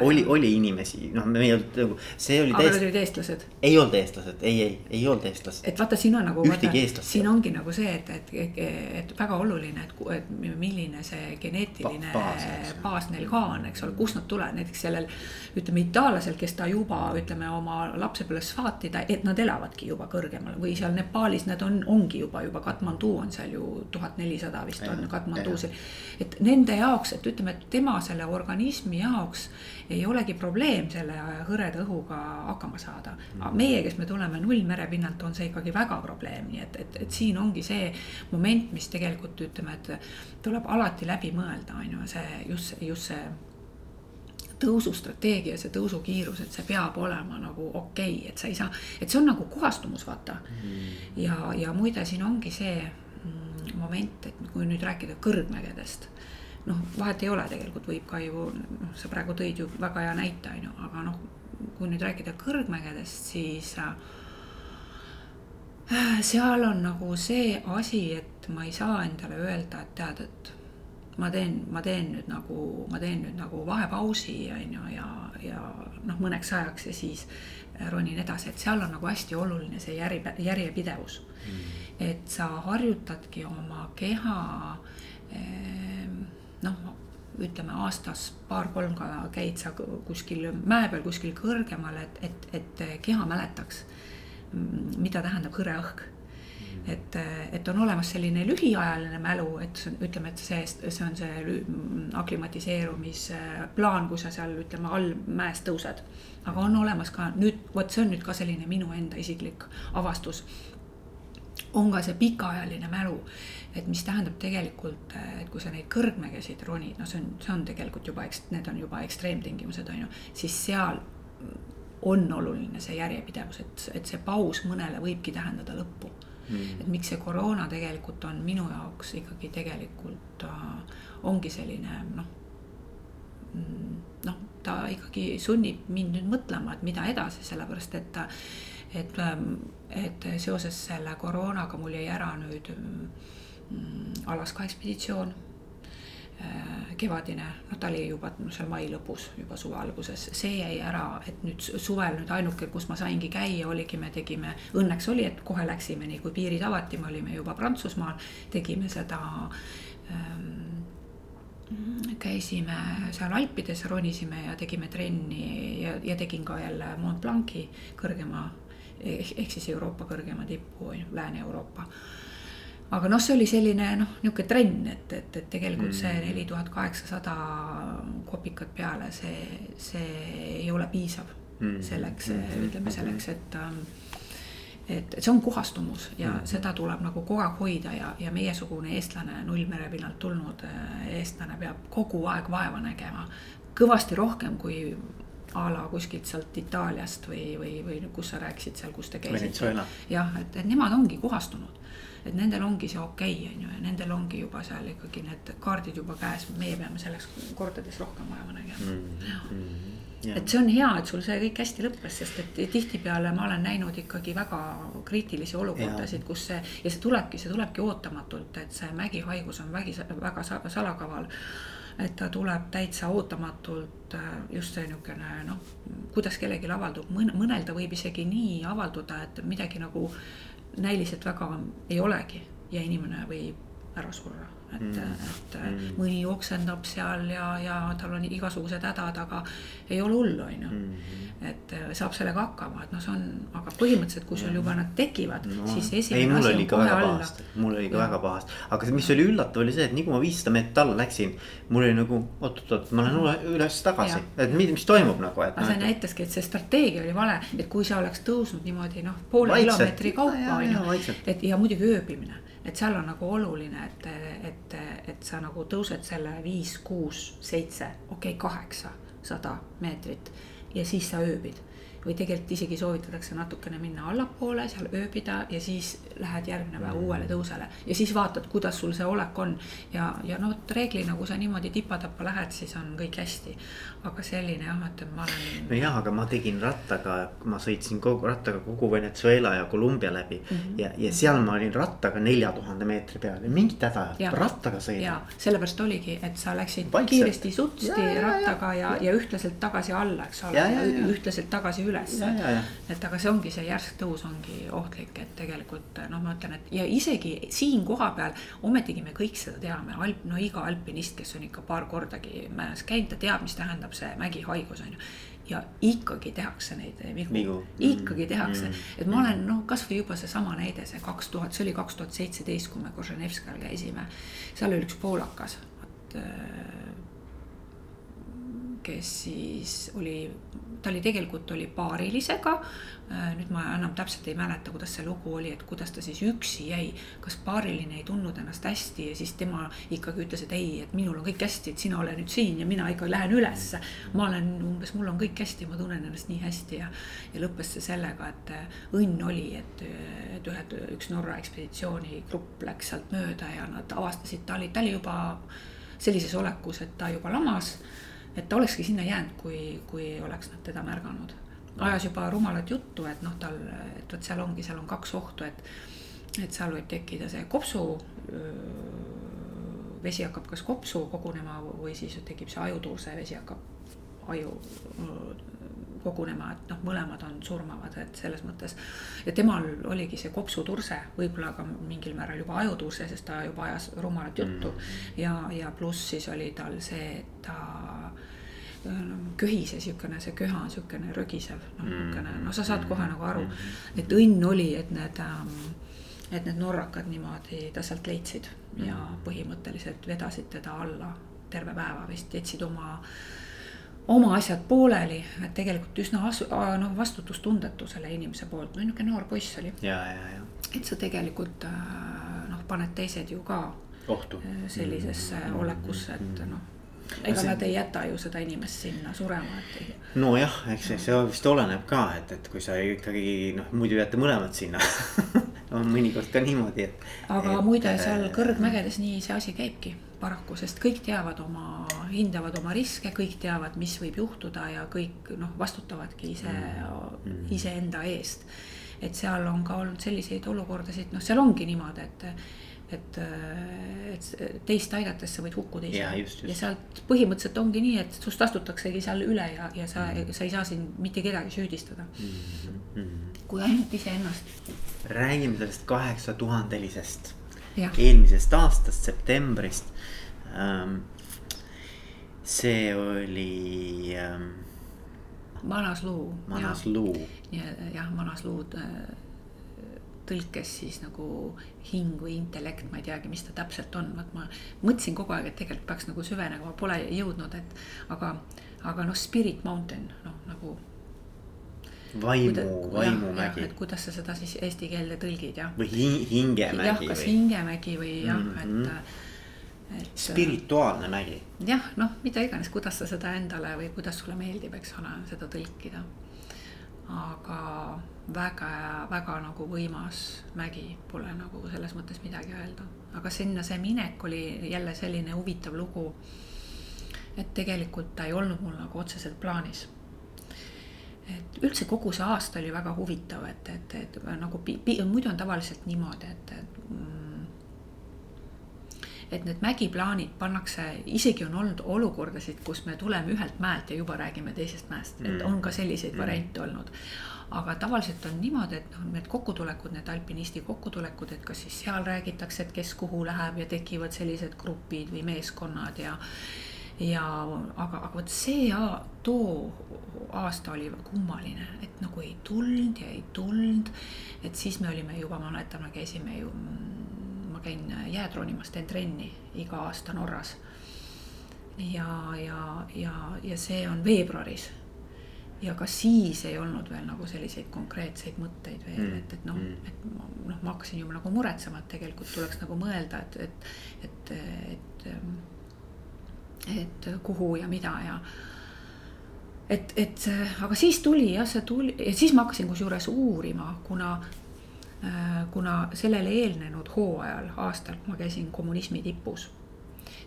oli, oli inimesi, noh, me ei olnud nagu, see oli. aga nad olid eestlased? ei olnud eestlased, ei, ei, ei olnud eestlased. et vaata, siin on nagu. ühtegi eestlast. siin ongi nagu see, et, et, et, et väga oluline, et, et milline see geneetiline baas, baas neil ka on, eks ole, kust nad tulevad, näiteks sellel. ütleme itaallasel, kes ta juba ütleme oma lapsepõlves saati, ta, et nad elavadki juba kõrgemal või seal Nepaalis nad on, ongi juba, juba Katmandu on seal ju tuhat nelisada vist on Katmandus. et nende jaoks, et ütleme, et tema selle organismi jaoks ei olegi probleem selle hõreda õhuga hakkama saada. Mm. meie, kes me tuleme nullmerepinnalt, on see ikkagi väga probleem, nii et, et, et siin ongi see moment, mis tegelikult ütleme, et tuleb alati läbi mõelda, on ju, see just, just see tõusustrateegia, see tõusukiirus, et see peab olema nagu okei okay,, et sa ei saa, et see on nagu puhastumus, vaata. Mm.. ja, ja muide, siin ongi see mm, moment, et kui nüüd rääkida kõrgmägedest noh, vahet ei ole, tegelikult võib ka ju, noh, sa praegu tõid ju väga hea näite, on ju, aga noh, kui nüüd rääkida kõrgmägedest, siis äh, seal on nagu see asi, et ma ei saa endale öelda, et tead, et ma teen, ma teen nüüd nagu, ma teen nüüd nagu vahepausi, on ju, ja, ja noh, mõneks ajaks ja siis ronin edasi, et seal on nagu hästi oluline see järje, järjepidevus. Mm.. et sa harjutadki oma keha eh, noh, ütleme aastas paar-kolm ka käid sa kuskil mäe peal kuskil kõrgemal, et, et, et keha mäletaks, mida tähendab hõre õhk et, et on olemas selline lühiajaline mälu, et see on, ütleme, et see, see on see aklimatiseerumisplaan, kui sa seal ütleme all mäest tõused. aga on olemas ka nüüd, vot see on nüüd ka selline minu enda isiklik avastus. on ka see pikaajaline mälu et mis tähendab tegelikult, et kui sa neid kõrgmägesid ronid, no see on, see on tegelikult juba, need on juba ekstreemtingimused, on ju, siis seal on oluline see järjepidevus, et, et see paus mõnele võibki tähendada lõppu mm.. et miks see koroona tegelikult on minu jaoks ikkagi tegelikult äh, ongi selline noh mm, noh, ta ikkagi sunnib mind nüüd mõtlema, et mida edasi, sellepärast et, et, et seoses selle koroonaga mul jäi ära nüüd Mm, Alaska ekspeditsioon, kevadine, noh, ta oli juba no, seal mai lõpus, juba suve alguses, see jäi ära, et nüüd suvel nüüd ainuke, kus ma saingi käia, oligi, me tegime, õnneks oli, et kohe läksime, nii kui piirid avati, me olime juba Prantsusmaal, tegime seda ähm, käisime seal Alpides, ronisime ja tegime trenni ja, ja tegin ka jälle Mont Blanc'i kõrgema ehk, ehk siis Euroopa kõrgema tipu, Lääne-Euroopa aga noh, see oli selline noh, niisugune trenn, et, et, et tegelikult see mm. neli tuhat kaheksasada kopikat peale, see, see ei ole piisav mm. selleks mm., ütleme selleks, et ähm, et, et see on puhastumus ja mm. seda tuleb nagu kogu aeg hoida ja, ja meiesugune eestlane, nullmerepinnalt tulnud äh, eestlane peab kogu aeg vaeva nägema. kõvasti rohkem kui a la kuskilt sealt Itaaliast või, või, või kus sa rääkisid seal, kus te käisite. jah, et, et nemad ongi puhastunud et nendel ongi see okei okay,, on ju, ja nendel ongi juba seal ikkagi need kaardid juba käes, meie peame selleks kordades rohkem vaeva nägema mm. -hmm. Ja. et see on hea, et sul see kõik hästi lõppes, sest et tihtipeale ma olen näinud ikkagi väga kriitilisi olukordasid, kus see ja see tulebki, see tulebki ootamatult, et see mägihaigus on vägi, väga salakaval et ta tuleb täitsa ootamatult äh, just see niisugune noh, kuidas kellelgi avaldub, mõnel ta võib isegi nii avalduda, et midagi nagu näiliselt väga ei olegi ja inimene võib ära surra et mm., et mm. mõni oksendab seal ja, ja tal on igasugused hädad, aga ei ole hullu, on ju. Mm. et äh, saab sellega hakkama, et noh, see on, aga põhimõtteliselt, kui sul juba nad tekivad no,, siis esimene asi on kohe alla. mul oli ka ja. väga pahasti, aga mis oli üllatav, oli see, et nii kui ma viissada meetrit alla läksin, mul oli nagu oot-oot-oot, ma lähen üles-tagasi, et mis, mis toimub nagu, et. aga see näitaski, et see strateegia oli vale, et kui sa oleks tõusnud niimoodi noh, poole kilomeetri kaupa on ju, et ja muidugi ööbimine et seal on nagu oluline, et, et, et sa nagu tõused selle viis, kuus, seitse, okei okay,, kaheksasada meetrit ja siis sa ööbid või tegelikult isegi soovitatakse natukene minna allapoole, seal ööbida ja siis lähed järgmine päev uuele tõusele. ja siis vaatad, kuidas sul see olek on. ja, ja no vot reeglina, kui sa niimoodi tipa-tapa lähed, siis on kõik hästi. aga selline jah, et ma olen. nojah, aga ma tegin rattaga, ma sõitsin kogu rattaga kogu Venezuela ja Kolumbia läbi mm. -hmm. ja, ja seal ma olin rattaga nelja tuhande meetri peal ja mingit häda rattaga sõidan. ja sellepärast oligi, et sa läksid Vaikselt. kiiresti sutsti ja, ja, rattaga ja, ja, ja ühtlaselt tagasi alla, eks ole, ühtlaselt tagasi ülesse. et aga see ongi see järsk tõus ongi ohtlik, et tegelikult noh, ma ütlen, et ja isegi siin kohapeal ometigi me kõik seda teame, alp, no iga alpinist, kes on ikka paar kordagi mäes käinud, ta teab, mis tähendab see mägihaigus on ju ja ikkagi tehakse neid vigu, vigu., ikkagi tehakse mm., et ma olen noh, kasvõi juba seesama näide, see kaks tuhat, see oli kaks tuhat seitseteist, kui me Koženevskal käisime. seal oli üks poolakas, vot kes siis oli, ta oli tegelikult oli paarilisega. Äh, nüüd ma enam täpselt ei mäleta, kuidas see lugu oli, et kuidas ta siis üksi jäi. kas paariline ei tundnud ennast hästi ja siis tema ikkagi ütles, et ei, et minul on kõik hästi, et sina ole nüüd siin ja mina ikka lähen ülesse. ma olen umbes, mul on kõik hästi, ma tunnen ennast nii hästi ja, ja lõppes see sellega, et äh, õnn oli, et, et ühed, üks Norra ekspeditsiooni grupp läks sealt mööda ja nad avastasid, ta oli, ta oli juba sellises olekus, et ta juba lamas et ta olekski sinna jäänud, kui, kui oleks nad teda märganud. ajas juba rumalat juttu, et noh, tal, et vot seal ongi, seal on kaks ohtu, et, et seal võib tekkida see kopsu. vesi hakkab kas kopsu kogunema või siis tekib see ajutuuse, vesi hakkab aju kogunema, et noh, mõlemad on surmavad, et selles mõttes. ja temal oligi see kopsuturse, võib-olla ka mingil määral juba ajuturse, sest ta juba ajas rumalat juttu mm. ja, ja pluss siis oli tal see, et ta köhise siukene, see köha on siukene rögisev, noh niukene, no sa saad kohe nagu aru, et õnn oli, et need ähm, et need norrakad niimoodi ta sealt leidsid ja põhimõtteliselt vedasid teda alla terve päeva vist, jätsid oma äh, oma asjad pooleli, et tegelikult üsna asu-, noh, vastutustundetu selle inimese poolt, no niisugune noor poiss oli. ja, ja, ja. et sa tegelikult äh, noh, paned teised ju ka ohtu äh, sellisesse mm -hmm. olekusse, et mm-hmm. noh ega see... nad ei jäta ju seda inimest sinna surema, et ei. nojah, eks see, see vist oleneb ka, et, et kui sa ikkagi noh, muidu jääte mõlemad sinna on mõnikord ka niimoodi, et. aga et, muide, seal äh, kõrgmägedes nii see asi käibki paraku, sest kõik teavad oma, hindavad oma riske, kõik teavad, mis võib juhtuda ja kõik noh, vastutavadki ise mm., iseenda eest. et seal on ka olnud selliseid olukordasid, noh, seal ongi niimoodi, et et, et teist aidates sa võid hukkuda ise. just. ja sealt põhimõtteliselt ongi nii, et sust astutaksegi seal üle ja, ja sa mm., sa ei saa siin mitte kedagi süüdistada mm. -hmm. kui ainult iseennast. räägime sellest kaheksa tuhandelisest eelmisest aastast, septembrist ähm,. see oli ähm,. Manasluu. Manasluu. jah, Manasluu äh, tõlkes siis nagu hing või intellekt, ma ei teagi, mis ta täpselt on, vot ma mõtlesin kogu aeg, et tegelikult peaks nagu süvenema, pole jõudnud, et aga, aga noh, Spirit Mountain, noh nagu vaimu, vaimumägi. et kuidas sa seda siis eesti keelde tõlgid jah. või hingemägi. jah, kas või... hingemägi või jah mm, -hmm. et, et. spirituaalne mägi. jah, noh, mida iganes, kuidas sa seda endale või kuidas sulle meeldib, eks ole, seda tõlkida. aga väga, väga nagu võimas mägi, pole nagu selles mõttes midagi öelda, aga sinna see minek oli jälle selline huvitav lugu. et tegelikult ta ei olnud mul nagu otseselt plaanis et üldse kogu see aasta oli väga huvitav, et, et, et nagu pi, pi, muidu on tavaliselt niimoodi, et, et mm, et need mägiplaanid pannakse, isegi on olnud olukordasid, kus me tuleme ühelt mäelt ja juba räägime teisest mäest, et on ka selliseid variante olnud. Aga tavaliselt on niimoodi, et noh, need kokkutulekud, need alpinisti kokkutulekud, et kas siis seal räägitakse, et kes kuhu läheb ja tekivad sellised grupid või meeskonnad ja ja aga, aga vot see, too aasta oli kummaline, et nagu ei tulnud ja ei tulnud. et siis me olime juba, ma mäletan, me käisime ju, ma käin jäätroonimas, teen trenni iga aasta Norras. ja, ja, ja, ja see on veebruaris ja ka siis ei olnud veel nagu selliseid konkreetseid mõtteid veel mm., et, et noh, mm. et noh, ma hakkasin juba nagu muretsema, et tegelikult tuleks nagu mõelda, et, et, et, et, et kuhu ja mida ja. et, et aga siis tuli jah, see tuli ja siis ma hakkasin kusjuures uurima, kuna kuna sellele eelnenud hooajal, aastal ma käisin kommunismi tipus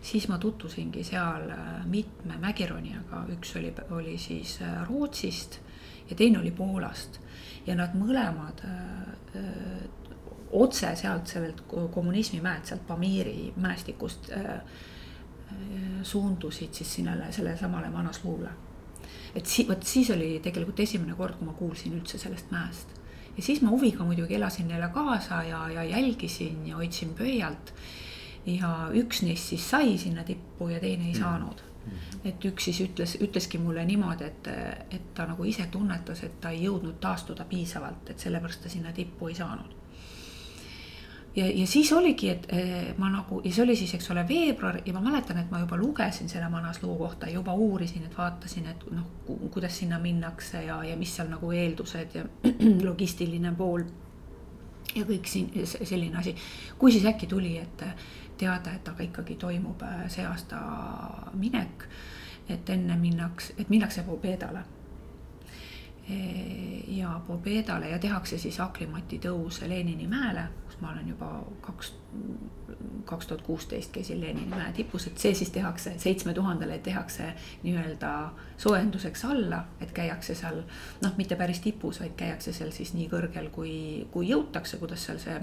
siis ma tutvusingi seal äh, mitme mägironijaga, üks oli, oli siis äh, Rootsist ja teine oli Poolast. ja nad mõlemad öö, äh, otse sealt sellelt kommunismimäelt, sealt Pamiri mäestikust öö, suundusid siis sinnale, sellele samale Manasluule. et si-, vot siis oli tegelikult esimene kord, kui ma kuulsin üldse sellest mäest. ja siis ma huviga muidugi elasin neile kaasa ja, ja jälgisin ja hoidsin pöialt ja üks neist siis sai sinna tippu ja teine ei mm. saanud mm. et üks siis ütles, ütleski mulle niimoodi, et, et ta nagu ise tunnetas, et ta ei jõudnud taastuda piisavalt, et sellepärast ta sinna tippu ei saanud. Ja, ja siis oligi, et eh, ma nagu ja see oli siis, eks ole, veebruar ja ma mäletan, et ma juba lugesin selle Manaslu kohta, juba uurisin, et vaatasin, et noh, kuidas sinna minnakse ja, ja mis seal nagu eeldused ja logistiline pool. ja kõik siin selline asi, kui siis äkki tuli, et teada, et aga ikkagi toimub äh, see aasta minek. et enne minnakse, et minnakse Pobedale. E, ja Pobedale ja tehakse siis aklimati tõus Lenini mäele, ma olen juba kaks, kaks tuhat kuusteist käisin Lenini mäe tipus, et see siis tehakse seitsme tuhandele tehakse nii-öelda soojenduseks alla, et käiakse seal noh, mitte päris tipus, vaid käiakse seal siis nii kõrgel, kui, kui jõutakse, kuidas seal see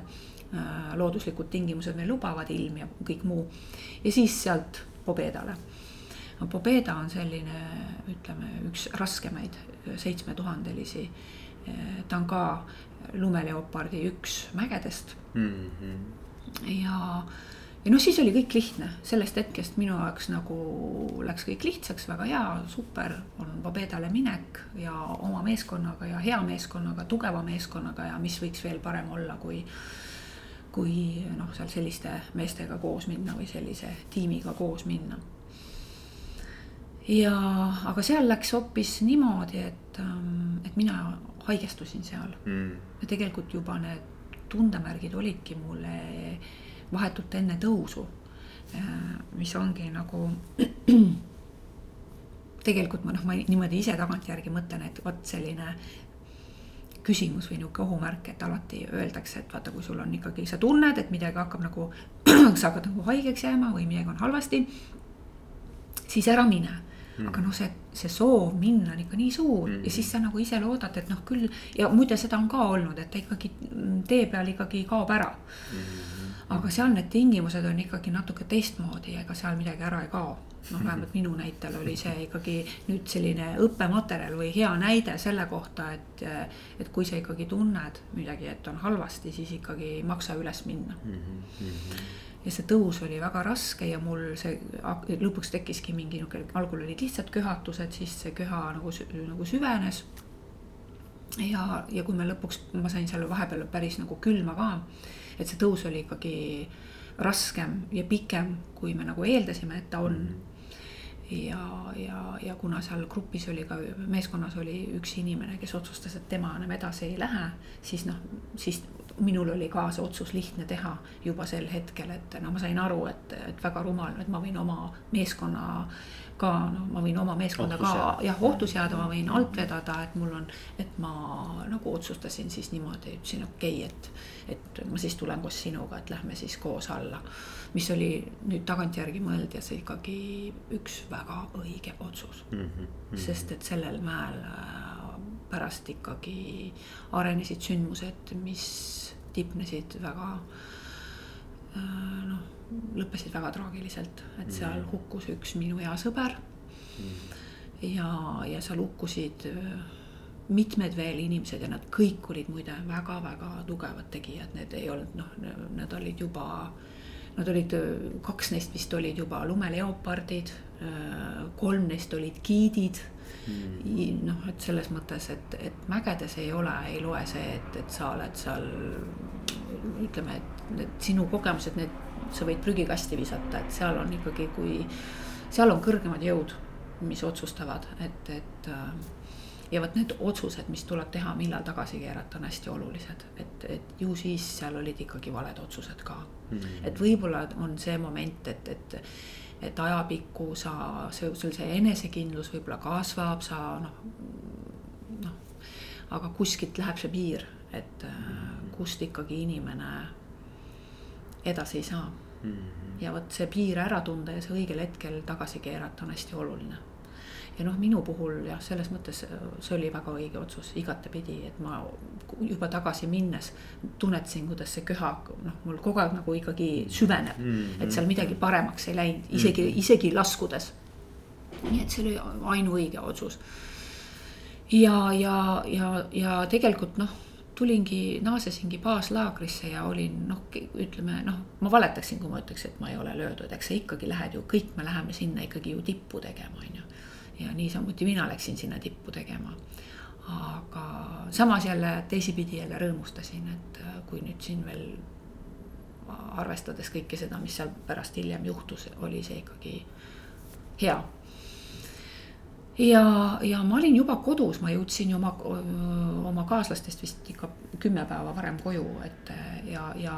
Äh, looduslikud tingimused meil lubavad, ilm ja kõik muu. ja siis sealt Pobedale. Pobeda on selline, ütleme, üks raskemaid seitsmetuhandelisi. Ta on ka lumeleopardi üks mägedest mm. -hmm. ja, ja noh, siis oli kõik lihtne, sellest hetkest minu jaoks nagu läks kõik lihtsaks, väga hea, super on Pobedale minek ja oma meeskonnaga ja hea meeskonnaga, tugeva meeskonnaga ja mis võiks veel parem olla, kui kui noh, seal selliste meestega koos minna või sellise tiimiga koos minna. ja, aga seal läks hoopis niimoodi, et, ähm, et mina haigestusin seal mm. ja tegelikult juba need tundemärgid olidki mulle vahetult enne tõusu. Äh, mis ongi nagu tegelikult ma noh, ma niimoodi ise tagantjärgi mõtlen, et vot selline küsimus või niisugune ohumärk, et alati öeldakse, et vaata, kui sul on ikkagi, sa tunned, et midagi hakkab nagu, sa hakkad nagu haigeks jääma või midagi on halvasti. siis ära mine mm., aga noh, see, see soov minna on ikka nii suur mm. ja siis sa nagu ise loodad, et noh, küll ja muide, seda on ka olnud, et ta ikkagi tee peal ikkagi kaob ära mm.. aga seal need tingimused on ikkagi natuke teistmoodi, ega seal midagi ära ei kao noh, vähemalt minu näitel oli see ikkagi nüüd selline õppematerjal või hea näide selle kohta, et, et kui sa ikkagi tunned midagi, et on halvasti, siis ikkagi ei maksa üles minna mm. -hmm. Ja see tõus oli väga raske ja mul see lõpuks tekkiski mingi niisugune, algul olid lihtsalt köhatused, siis see köha nagu, nagu süvenes. ja, ja kui me lõpuks, ma sain seal vahepeal päris nagu külma ka, et see tõus oli ikkagi raskem ja pikem, kui me nagu eeldasime, et ta on mm. -hmm ja, ja, ja kuna seal grupis oli ka, meeskonnas oli üks inimene, kes otsustas, et tema enam edasi ei lähe, siis noh, siis minul oli ka see otsus lihtne teha juba sel hetkel, et no ma sain aru, et, et väga rumal, et ma võin oma meeskonna ka, noh, ma võin oma meeskonda ohtu ka jah, ohtu seada, ma võin alt vedada, et mul on, et ma nagu otsustasin siis niimoodi, ütlesin okei okay,, et, et ma siis tulen koos sinuga, et lähme siis koos alla. Mis oli nüüd tagantjärgi mõeldes ikkagi üks väga õige otsus. Mm. -hmm. sest et sellel mäel äh, pärast ikkagi arenesid sündmused, mis tipnesid väga äh, noh lõppesid väga traagiliselt, et seal hukkus üks minu hea sõber. Ja, ja seal hukkusid äh, mitmed veel inimesed ja nad kõik olid muide väga-väga tugevad tegijad, need ei olnud noh, nad olid juba, nad olid, kaks neist vist olid juba lumeleopardid, kolm neist olid giidid mm.. noh, et selles mõttes, et, et mägedes ei ole, ei loe see, et, et sa oled seal ütleme, et need sinu kogemused, need sa võid prügikasti visata, et seal on ikkagi, kui seal on kõrgemad jõud, mis otsustavad, et, et ja vot need otsused, mis tuleb teha, millal tagasi keerata, on hästi olulised, et, et ju siis seal olid ikkagi valed otsused ka mm. -hmm. et võib-olla on see moment, et, et, et ajapikku sa, sul see enesekindlus võib-olla kasvab, sa noh, noh, aga kuskilt läheb see piir, et mm. kust ikkagi inimene edasi ei saa mm. -hmm. ja vot see piir ära tunda ja see õigel hetkel tagasi keerata on hästi oluline ja noh, minu puhul jah, selles mõttes äh, see oli väga õige otsus igatepidi, et ma juba tagasi minnes tunnetasin, kuidas see köha noh, mul kogu aeg nagu ikkagi süveneb mm. -hmm. et seal midagi paremaks ei läinud, isegi mm, -hmm. isegi laskudes. nii et see oli ainuõige otsus. ja, ja, ja, ja tegelikult noh tulingi, naasesingi baaslaagrisse ja olin noh, ütleme noh, ma valetaksin, kui ma ütleks, et ma ei ole löödud, eks sa ikkagi lähed ju, kõik me läheme sinna ikkagi ju tippu tegema, on ju ja niisamuti mina läksin sinna tippu tegema. aga samas jälle teisipidi jälle rõõmustasin, et äh, kui nüüd siin veel arvestades kõike seda, mis seal pärast hiljem juhtus, oli see ikkagi hea. ja, ja ma olin juba kodus, ma jõudsin oma, oma kaaslastest vist ikka kümme päeva varem koju, et ja, ja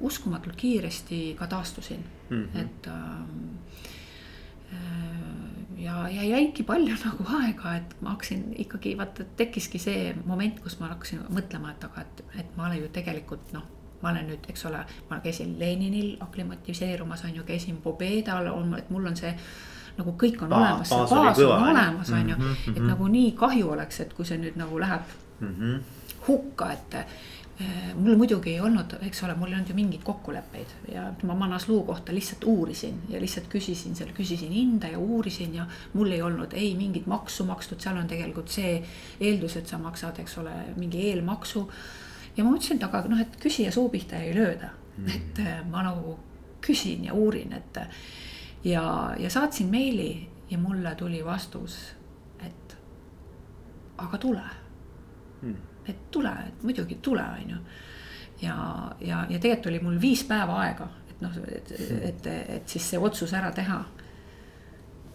uskumatult kiiresti ka taastusin mm, -hmm. et Äh, ja, ja jäigi palju nagu aega, et ma hakkasin ikkagi vaata, tekkiski see moment, kus ma hakkasin mõtlema, et aga, et, et ma olen ju tegelikult noh. ma olen nüüd, eks ole, ma käisin Leninil aklimatiseerumas on ju, käisin Pobedal on, et mul on see nagu kõik on ba olemas, baas on olemas, on ju, mhm, et mhm. nagu nii kahju oleks, et kui see nüüd nagu läheb mm -hmm. hukka, et mul muidugi ei olnud, eks ole, mul ei olnud ju mingeid kokkuleppeid ja ma Manaslu kohta lihtsalt uurisin ja lihtsalt küsisin seal, küsisin hinda ja uurisin ja mul ei olnud ei mingit maksu makstud, seal on tegelikult see eeldus, et sa maksad, eks ole, mingi eelmaksu. ja ma mõtlesin, et aga noh, et küsija suu pihta ei lööda mm., et äh, ma nagu küsin ja uurin, et ja, ja saatsin meili ja mulle tuli vastus, et aga tule mm et tule, et muidugi tule, on ju. ja, ja, ja tegelikult oli mul viis päeva aega, et noh, et, et, et siis see otsus ära teha.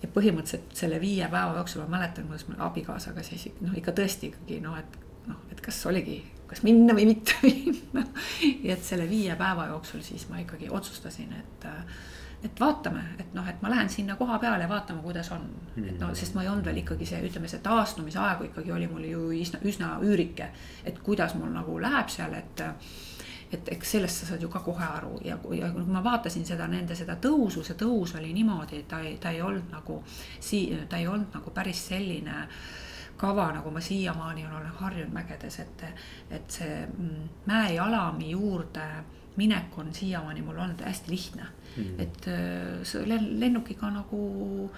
ja põhimõtteliselt selle viie päeva jooksul ma mäletan, kuidas mul abikaasaga siis noh, ikka tõesti ikkagi noh, et noh, et kas oligi, kas minna või mitte minna. ja et selle viie päeva jooksul siis ma ikkagi otsustasin, et et vaatame, et noh, et ma lähen sinna koha peale ja vaatame, kuidas on. et noh, sest ma ei olnud veel ikkagi see, ütleme, see taastumise aegu ikkagi oli mul ju üsna, üsna üürike. et kuidas mul nagu läheb seal, et et eks sellest sa saad ju ka kohe aru ja, ja kui ma vaatasin seda nende seda tõusu, see tõus oli niimoodi, et ta ei, ta ei olnud nagu sii-, ta ei olnud nagu päris selline kava, nagu ma siiamaani olen harjunud mägedes, et, et see mm, mäejalami juurde minek on siiamaani mul olnud hästi lihtne mm.. et äh, lennukiga nagu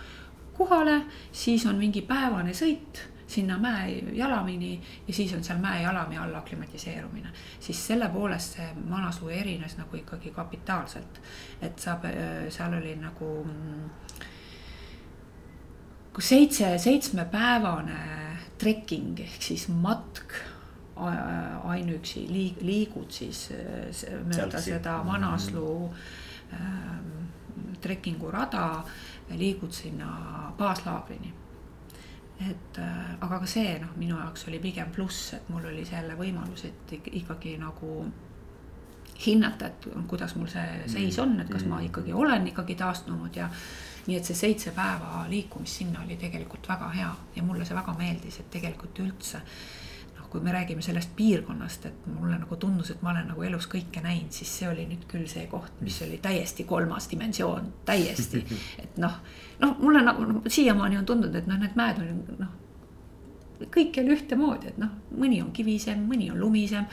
kohale, siis on mingi päevane sõit sinna mäejalamini ja siis on seal mäejalami all aklimatiseerumine. siis selle poolest see Manaslu erines nagu ikkagi kapitaalselt. et saab, äh, seal oli nagu mm, seitse, seitsmepäevane trekking ehk siis matk ainuüksi liig-, liigud siis mööda seda Manaslu ähm, trekkingu rada, liigud sinna baaslaagrini. et äh, aga ka see noh, minu jaoks oli pigem pluss, et mul oli selle võimalus, et ikkagi nagu hinnata, et kuidas mul see seis on, et kas ma mm. ikkagi olen ikkagi taastunud ja nii et see seitse päeva liikumist sinna oli tegelikult väga hea ja mulle see väga meeldis, et tegelikult üldse kui me räägime sellest piirkonnast, et mulle nagu tundus, et ma olen nagu elus kõike näinud, siis see oli nüüd küll see koht, mis oli täiesti kolmas dimensioon, täiesti. et noh, noh, mulle nagu no, siiamaani on tundunud, et noh, need mäed on noh, kõikjal ühtemoodi, et noh, mõni on kivisem, mõni on lumisem.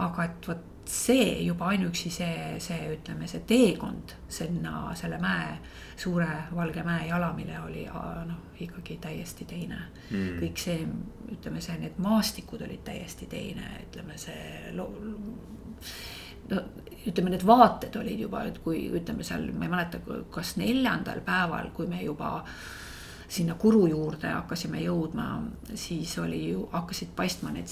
aga et vot see juba ainuüksi see, see ütleme, see teekond sinna selle mäe, suure valge mäe jalamile oli noh, ikkagi täiesti teine. Mm.. kõik see, ütleme see, need maastikud olid täiesti teine, ütleme see no ütleme, need vaated olid juba, et kui ütleme seal, ma ei mäleta, kas neljandal päeval, kui me juba sinna kuru juurde hakkasime jõudma, siis oli ju, hakkasid paistma need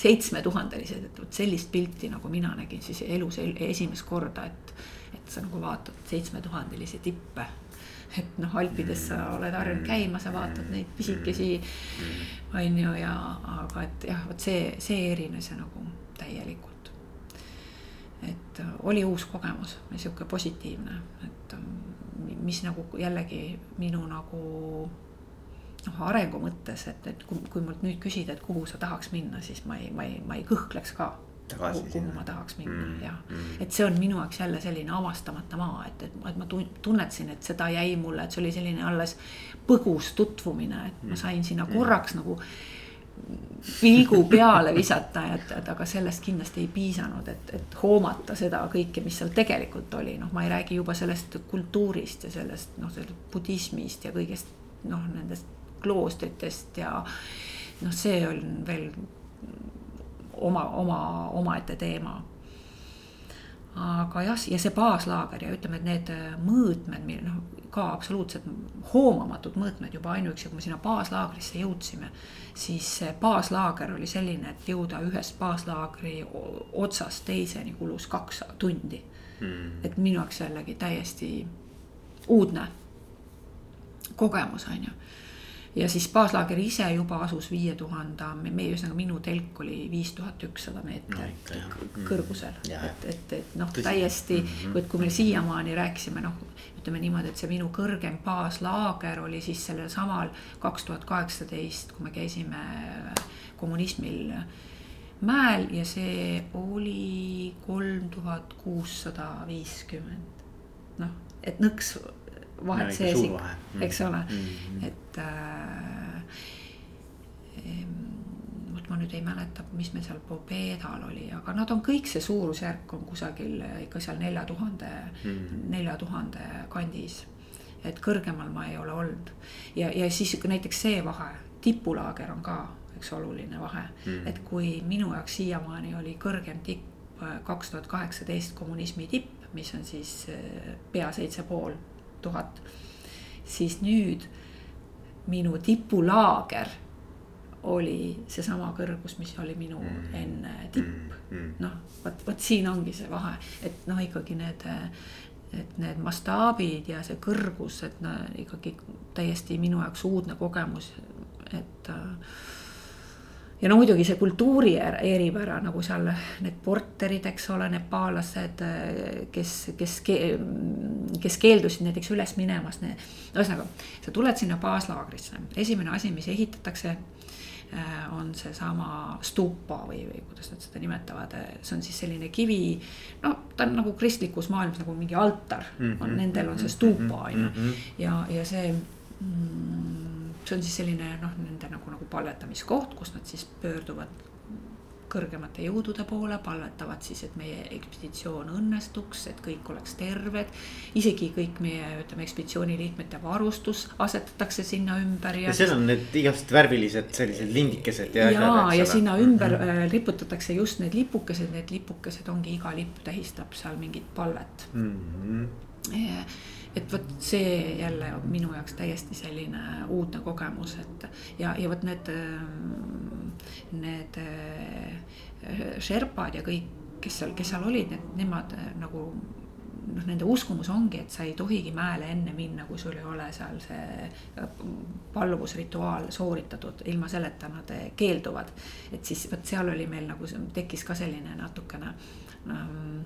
seitsmetuhandelised, et vot sellist pilti, nagu mina nägin siis elus esimest korda, et. et sa nagu vaatad seitsmetuhandelisi tippe. et noh, Alpides sa oled harjunud käima, sa vaatad neid pisikesi, on ju, ja aga et jah, vot see, see erines nagu täielikult. et oli uus kogemus, sihuke positiivne, et mis nagu jällegi minu nagu noh, arengu mõttes, et, et kui, kui mult nüüd küsida, et kuhu sa tahaks minna, siis ma ei, ma ei, ma ei kõhkleks ka. kuhu, kuhu ma tahaks minna mm, jah, et see on minu jaoks jälle selline avastamata maa, et, et, et ma tunnetasin, et seda jäi mulle, et see oli selline alles põgus tutvumine, et ma sain sinna mm. korraks mm. nagu pilgu peale visata, et, et aga sellest kindlasti ei piisanud, et, et hoomata seda kõike, mis seal tegelikult oli, noh, ma ei räägi juba sellest kultuurist ja sellest noh, sellest budismist ja kõigest noh, nendest kloostritest ja noh, see on veel oma, oma, omaette teema aga jah, ja see baaslaager ja ütleme, et need mõõtmed, noh ka absoluutselt hoomamatud mõõtmed juba ainuüksi, kui me sinna baaslaagrisse jõudsime. siis see baaslaager oli selline, et jõuda ühest baaslaagri otsast teiseni kulus kaks tundi mm.. et minu jaoks jällegi täiesti uudne kogemus, on ju ja siis baaslaager ise juba asus viie tuhande, meie ühesõnaga minu telk oli viis tuhat ükssada meetrit no, kõrgusel, et, et, et noh, täiesti mm, et kui me siiamaani rääkisime noh, ütleme niimoodi, et see minu kõrgem baaslaager oli siis sellel samal kaks tuhat kaheksateist, kui me käisime kommunismil mäel ja see oli kolm tuhat kuussada viiskümmend. noh, et nõks vahet sees ikka, eks ole? Mm, -hmm. et äh, vot ma nüüd ei mäleta, mis meil seal Pobedal oli, aga nad on kõik see suurusjärk on kusagil ikka seal nelja tuhande, mhm. nelja tuhande kandis. et kõrgemal ma ei ole olnud ja, ja siis näiteks see vahe, tipulaager on ka üks oluline vahe mm, -hmm. et kui minu jaoks siiamaani oli kõrgem tipp äh, kaks tuhat kaheksateist kommunismi tipp, mis on siis äh, pea seitse pool tuhat. siis nüüd minu tipulaager oli seesama kõrgus, mis oli minu mm. enne tipp mm. mm. noh, vot, vot siin ongi see vahe, et noh, ikkagi need, et need mastaabid ja see kõrgus, et no ikkagi täiesti minu jaoks uudne kogemus, et äh, ja no muidugi see kultuuri eripära nagu seal need porterid, eks ole, nepaallased, kes, kes, kes keeldusid näiteks üles minemas. ühesõnaga, sa tuled sinna baaslaagrisse, esimene asi, mis ehitatakse äh, on seesama stupa või, või kuidas nad seda nimetavad, see on siis selline kivi. no ta on nagu kristlikus maailmas nagu mingi altar mm, -hmm. on nendel on see stupa on ju mhm. ja, ja see mm, see on siis selline noh, nende nagu, nagu palvetamiskoht, kus nad siis pöörduvad kõrgemate jõudude poole, palvetavad siis, et meie ekspeditsioon õnnestuks, et kõik oleks terved. isegi kõik meie, ütleme, ekspeditsiooni liikmete varustus asetatakse sinna ümber ja. ja seal on need igast värvilised sellised lindikesed ja. ja, ja sinna ümber mm -hmm. riputatakse just need lipukesed, need lipukesed ongi, iga lipp tähistab seal mingit palvet mm. -hmm et vot see jälle minu jaoks täiesti selline uudne kogemus, et ja, ja vot need, need Sherpad ja kõik, kes seal, kes seal olid, need, nemad nagu noh, nende uskumus ongi, et sa ei tohigi mäele enne minna, kui sul ei ole seal see palluvusrituaal sooritatud, ilma selleta nad keelduvad. et siis vot seal oli meil nagu tekkis ka selline natukene ähm,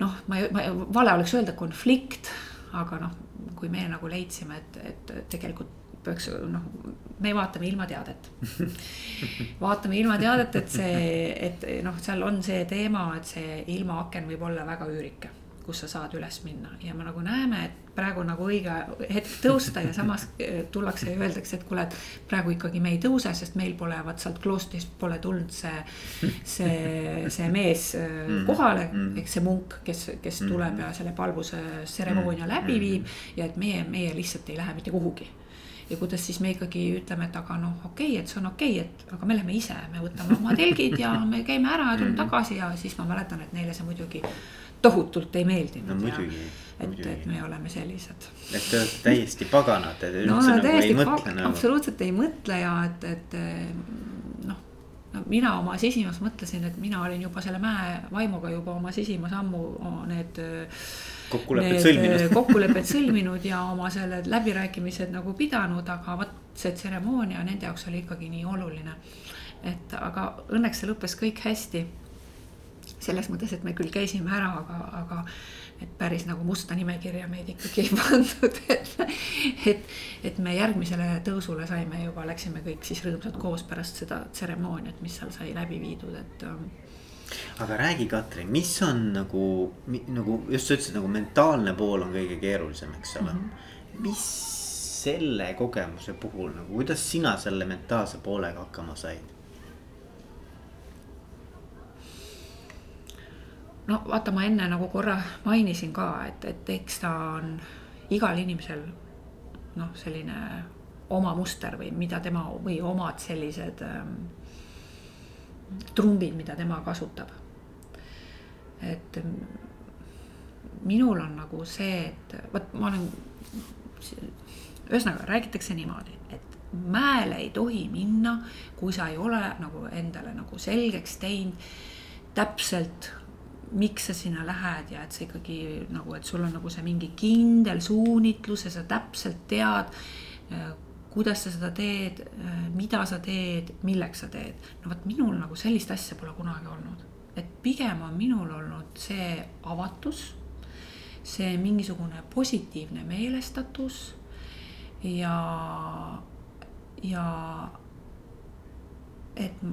noh, ma, ma, vale oleks öelda konflikt, aga noh, kui me nagu leidsime, et, et tegelikult peaks noh, me vaatame ilmateadet vaatame ilmateadet, et see, et noh, seal on see teema, et see ilmaaken võib olla väga üürike kus sa saad üles minna ja me nagu näeme, et praegu nagu õige hetk tõusta ja samas eh, tullakse ja öeldakse, et kuule, et praegu ikkagi me ei tõuse, sest meil pole vaat sealt kloostrist pole tulnud see, see, see mees mm. kohale mm., ehk see munk, kes, kes mm. tuleb ja selle palvuse tseremoonia läbi viib ja et meie, meie lihtsalt ei lähe mitte kuhugi ja kuidas siis me ikkagi ütleme, et aga noh, okei okay,, et see on okei okay,, et aga me lähme ise, me võtame oma telgid ja me käime ära ja tuleme tagasi ja siis ma mäletan, et neile see muidugi tohutult ei meeldinud. no et, et me oleme sellised. et te olete täiesti paganad, te üldse no, nagu täiesti ei mõtle nagu. absoluutselt ei mõtle ja et, et noh no mina oma sisimas mõtlesin, et mina olin juba selle mäe vaimuga juba oma sisimas ammu need. kokkulepped sõlminud. kokkulepped sõlminud ja oma selle läbirääkimised nagu pidanud, aga vot see tseremoonia nende jaoks oli ikkagi nii oluline. et aga õnneks see lõppes kõik hästi selles mõttes, et me küll käisime ära, aga, aga et päris nagu musta nimekirja meid ikkagi ei pandud, et, et, et me järgmisele tõusule saime juba, läksime kõik siis rõõmsalt koos pärast seda tseremooniat, mis seal sai läbi viidud, et. Ähm, aga räägi, Katrin, mis on nagu, nagu just sa ütlesid, nagu mentaalne pool on kõige keerulisem, eks ole mm. -hmm. mis selle kogemuse puhul nagu, kuidas sina selle mentaalse poolega hakkama said? No vaata, ma enne nagu korra mainisin ka, et, et eks ta on igal inimesel noh, selline oma muster või mida tema või omad sellised ähm, trumbid, mida tema kasutab. et minul on nagu see, et vot ma olen, ühesõnaga räägitakse niimoodi, et mäele ei tohi minna, kui sa ei ole nagu endale nagu selgeks teinud täpselt miks sa sinna lähed ja et sa ikkagi nagu, et sul on nagu see mingi kindel suunitlus ja sa täpselt tead, äh, kuidas sa seda teed, äh, mida sa teed, milleks sa teed. no vot minul nagu sellist asja pole kunagi olnud, et pigem on minul olnud see avatus, see mingisugune positiivne meelestatus ja, ja et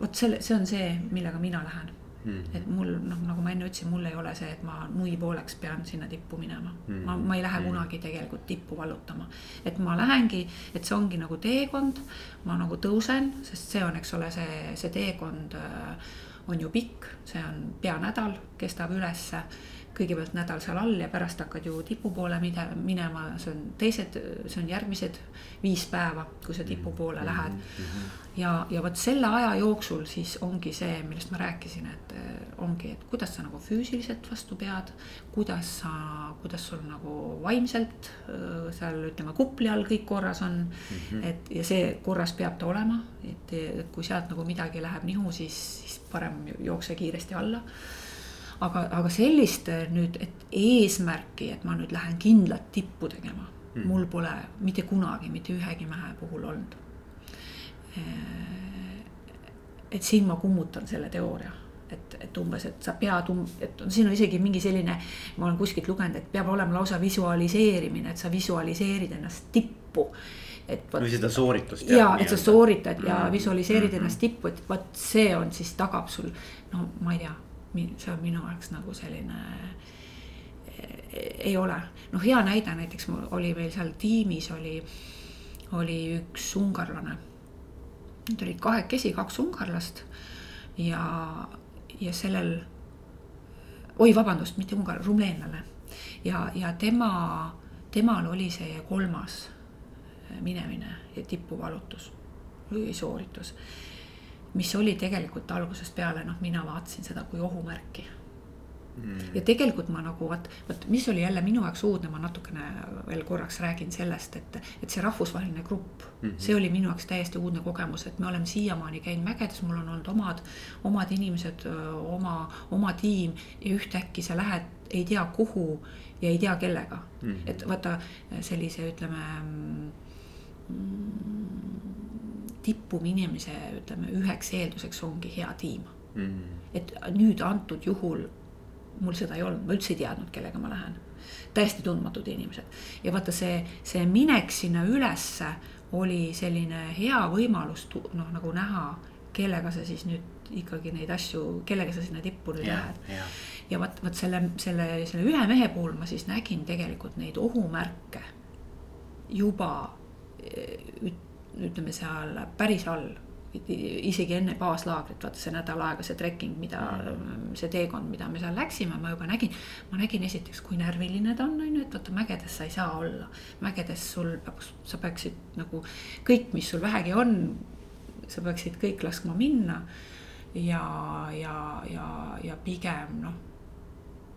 vot selle, see on see, millega mina lähen Mm. et mul noh, nagu ma enne ütlesin, mul ei ole see, et ma nui pooleks pean sinna tippu minema mm.. ma, ma ei lähe mm. kunagi tegelikult tippu vallutama. et ma lähengi, et see ongi nagu teekond, ma nagu tõusen, sest see on, eks ole, see, see teekond äh, on ju pikk, see on pea nädal, kestab ülesse kõigepealt nädal seal all ja pärast hakkad ju tipu poole minema, see on teised, see on järgmised viis päeva, kui sa tipu poole mm -hmm. lähed. Mhm. ja, ja vot selle aja jooksul siis ongi see, millest ma rääkisin, et eh, ongi, et kuidas sa nagu füüsiliselt vastu pead. kuidas sa, kuidas sul nagu vaimselt eh, seal ütleme kupli all kõik korras on mm. -hmm. et ja see korras peab ta olema, et kui sealt nagu midagi läheb nihu, siis, siis parem jookse kiiresti alla aga, aga sellist äh, nüüd, et eesmärki, et ma nüüd lähen kindlat tippu tegema mm., mul pole mitte kunagi mitte ühegi mehe puhul olnud. Äh, et siin ma kummutan selle teooria et, et umbes, et sa pead um-, et siin on isegi mingi selline, ma olen kuskilt lugenud, et peab olema lausa visualiseerimine, et sa visualiseerid ennast tippu. et vot. või seda sooritust. ja, et sa sooritad ja mm. visualiseerid mm -hmm. ennast tippu, et vot see on siis tagab sul, no ma ei tea see on minu jaoks nagu selline ei ole, noh, hea näide näiteks mul oli meil seal tiimis oli, oli üks ungarlane. Nad olid kahekesi, kaks ungarlast ja, ja sellel, oi, vabandust, mitte ungar, rumeenlane. Ja, ja tema, temal oli see kolmas minemine ja tipuvalutus või sooritus mis oli tegelikult algusest peale, noh, mina vaatasin seda kui ohumärki mm.. ja tegelikult ma nagu vot, vot mis oli jälle minu jaoks uudne, ma natukene veel korraks räägin sellest, et, et see rahvusvaheline grupp mm, -hmm. see oli minu jaoks täiesti uudne kogemus, et me oleme siiamaani käinud mägedes, mul on olnud omad, omad inimesed, oma, oma tiim ja ühtäkki sa lähed, ei tea kuhu ja ei tea kellega mm. -hmm. et vaata sellise, ütleme mm, tippuminemise, ütleme üheks eelduseks ongi hea tiim mm. -hmm. et nüüd antud juhul mul seda ei olnud, ma üldse ei teadnud, kellega ma lähen. täiesti tundmatud inimesed ja vaata see, see minek sinna ülesse oli selline hea võimalus noh, nagu näha, kellega sa siis nüüd ikkagi neid asju, kellega sa sinna tippu nüüd jah, lähed jah. ja vot, vot selle, selle, selle ühe mehe puhul ma siis nägin tegelikult neid ohumärke juba üt- ütleme seal päris all isegi enne baaslaagrit, vaata see nädal aega, see trekking, mida mm., see teekond, mida me seal läksime, ma juba nägin. ma nägin esiteks, kui närviline ta on, on ju, et vaata mägedes sa ei saa olla. mägedes sul peab, sa peaksid nagu kõik, mis sul vähegi on, sa peaksid kõik laskma minna. ja, ja, ja, ja pigem noh,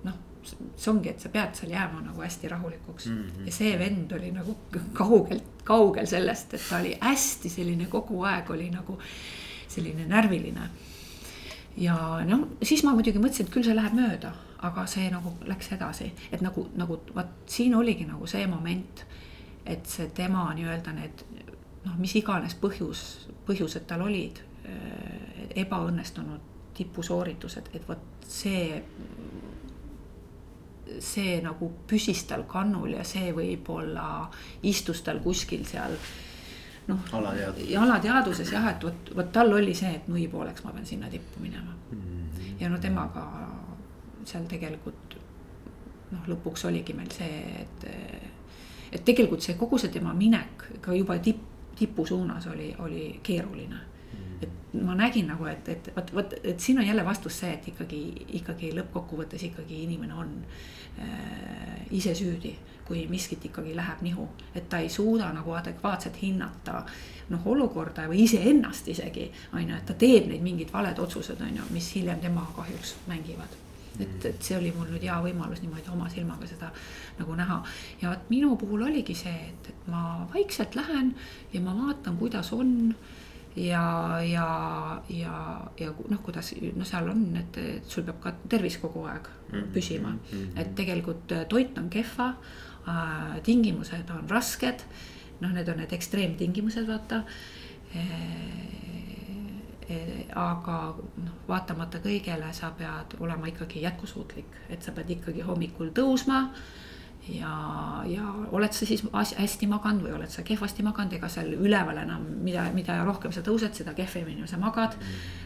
noh see ongi, et sa pead seal jääma nagu hästi rahulikuks mm. -hmm. ja see vend oli nagu kaugelt, kaugel sellest, et ta oli hästi selline kogu aeg oli nagu selline närviline. ja noh, siis ma muidugi mõtlesin, et küll see läheb mööda, aga see nagu läks edasi, et nagu, nagu vot siin oligi nagu see moment. et see tema nii-öelda need noh, mis iganes põhjus, põhjused tal olid, ebaõnnestunud tipusooritused, et vot see see nagu püsis tal kannul ja see võib-olla istus tal kuskil seal noh. alateadvuses. alateadvuses jah, et vot, vot tal oli see, et nui pooleks ma pean sinna tippu minema mm. -hmm. ja no temaga seal tegelikult noh, lõpuks oligi meil see, et, et tegelikult see kogu see tema minek ka juba tipp, tipu suunas oli, oli keeruline et ma nägin nagu, et, et vot, vot, et siin on jälle vastus see, et ikkagi, ikkagi lõppkokkuvõttes ikkagi inimene on ise süüdi. kui miskit ikkagi läheb nihu, et ta ei suuda nagu adekvaatselt hinnata noh, olukorda või iseennast isegi. on ju, et ta teeb neid mingeid valed otsused, on ju, mis hiljem tema kahjuks mängivad et, et see oli mul nüüd hea võimalus niimoodi oma silmaga seda nagu näha. ja vot minu puhul oligi see, et, et ma vaikselt lähen ja ma vaatan, kuidas on ja, ja, ja, ja noh, kuidas no seal on, et, sul peab ka tervis kogu aeg -hmm. püsima mm, -hmm. et tegelikult äh, toit on kehva äh,. tingimused on rasked, noh, need on need ekstreemtingimused, vaata e,. Aga noh, vaatamata kõigele sa pead olema ikkagi jätkusuutlik, et sa pead ikkagi hommikul tõusma ja, ja oled sa siis hästi maganud või oled sa kehvasti maganud, ega seal üleval enam, mida, mida rohkem sa tõused, seda kehvemini sa magad.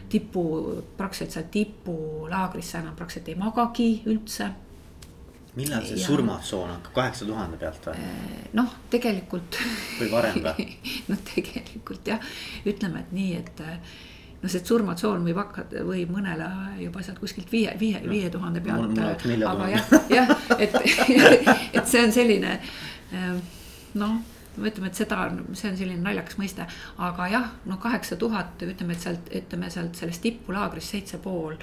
tipu, praktiliselt seal tipulaagris sa enam praktiliselt ei magagi üldse. millal see ja... surmatsoon hakkab, kaheksa tuhande pealt või? Eh, noh, tegelikult. või varem või? noh, tegelikult jah, ütleme, et nii, et noh, see surmatsoon võib hakata, võib mõnele juba sealt kuskilt viie, viie, viie tuhande pealt. aga jah, jah, et, et see on selline ähm, noh ütleme, et seda, see on selline naljakas mõiste, aga jah, no kaheksa tuhat, ütleme, et sealt, ütleme sealt sellest tipulaagrist seitse pool.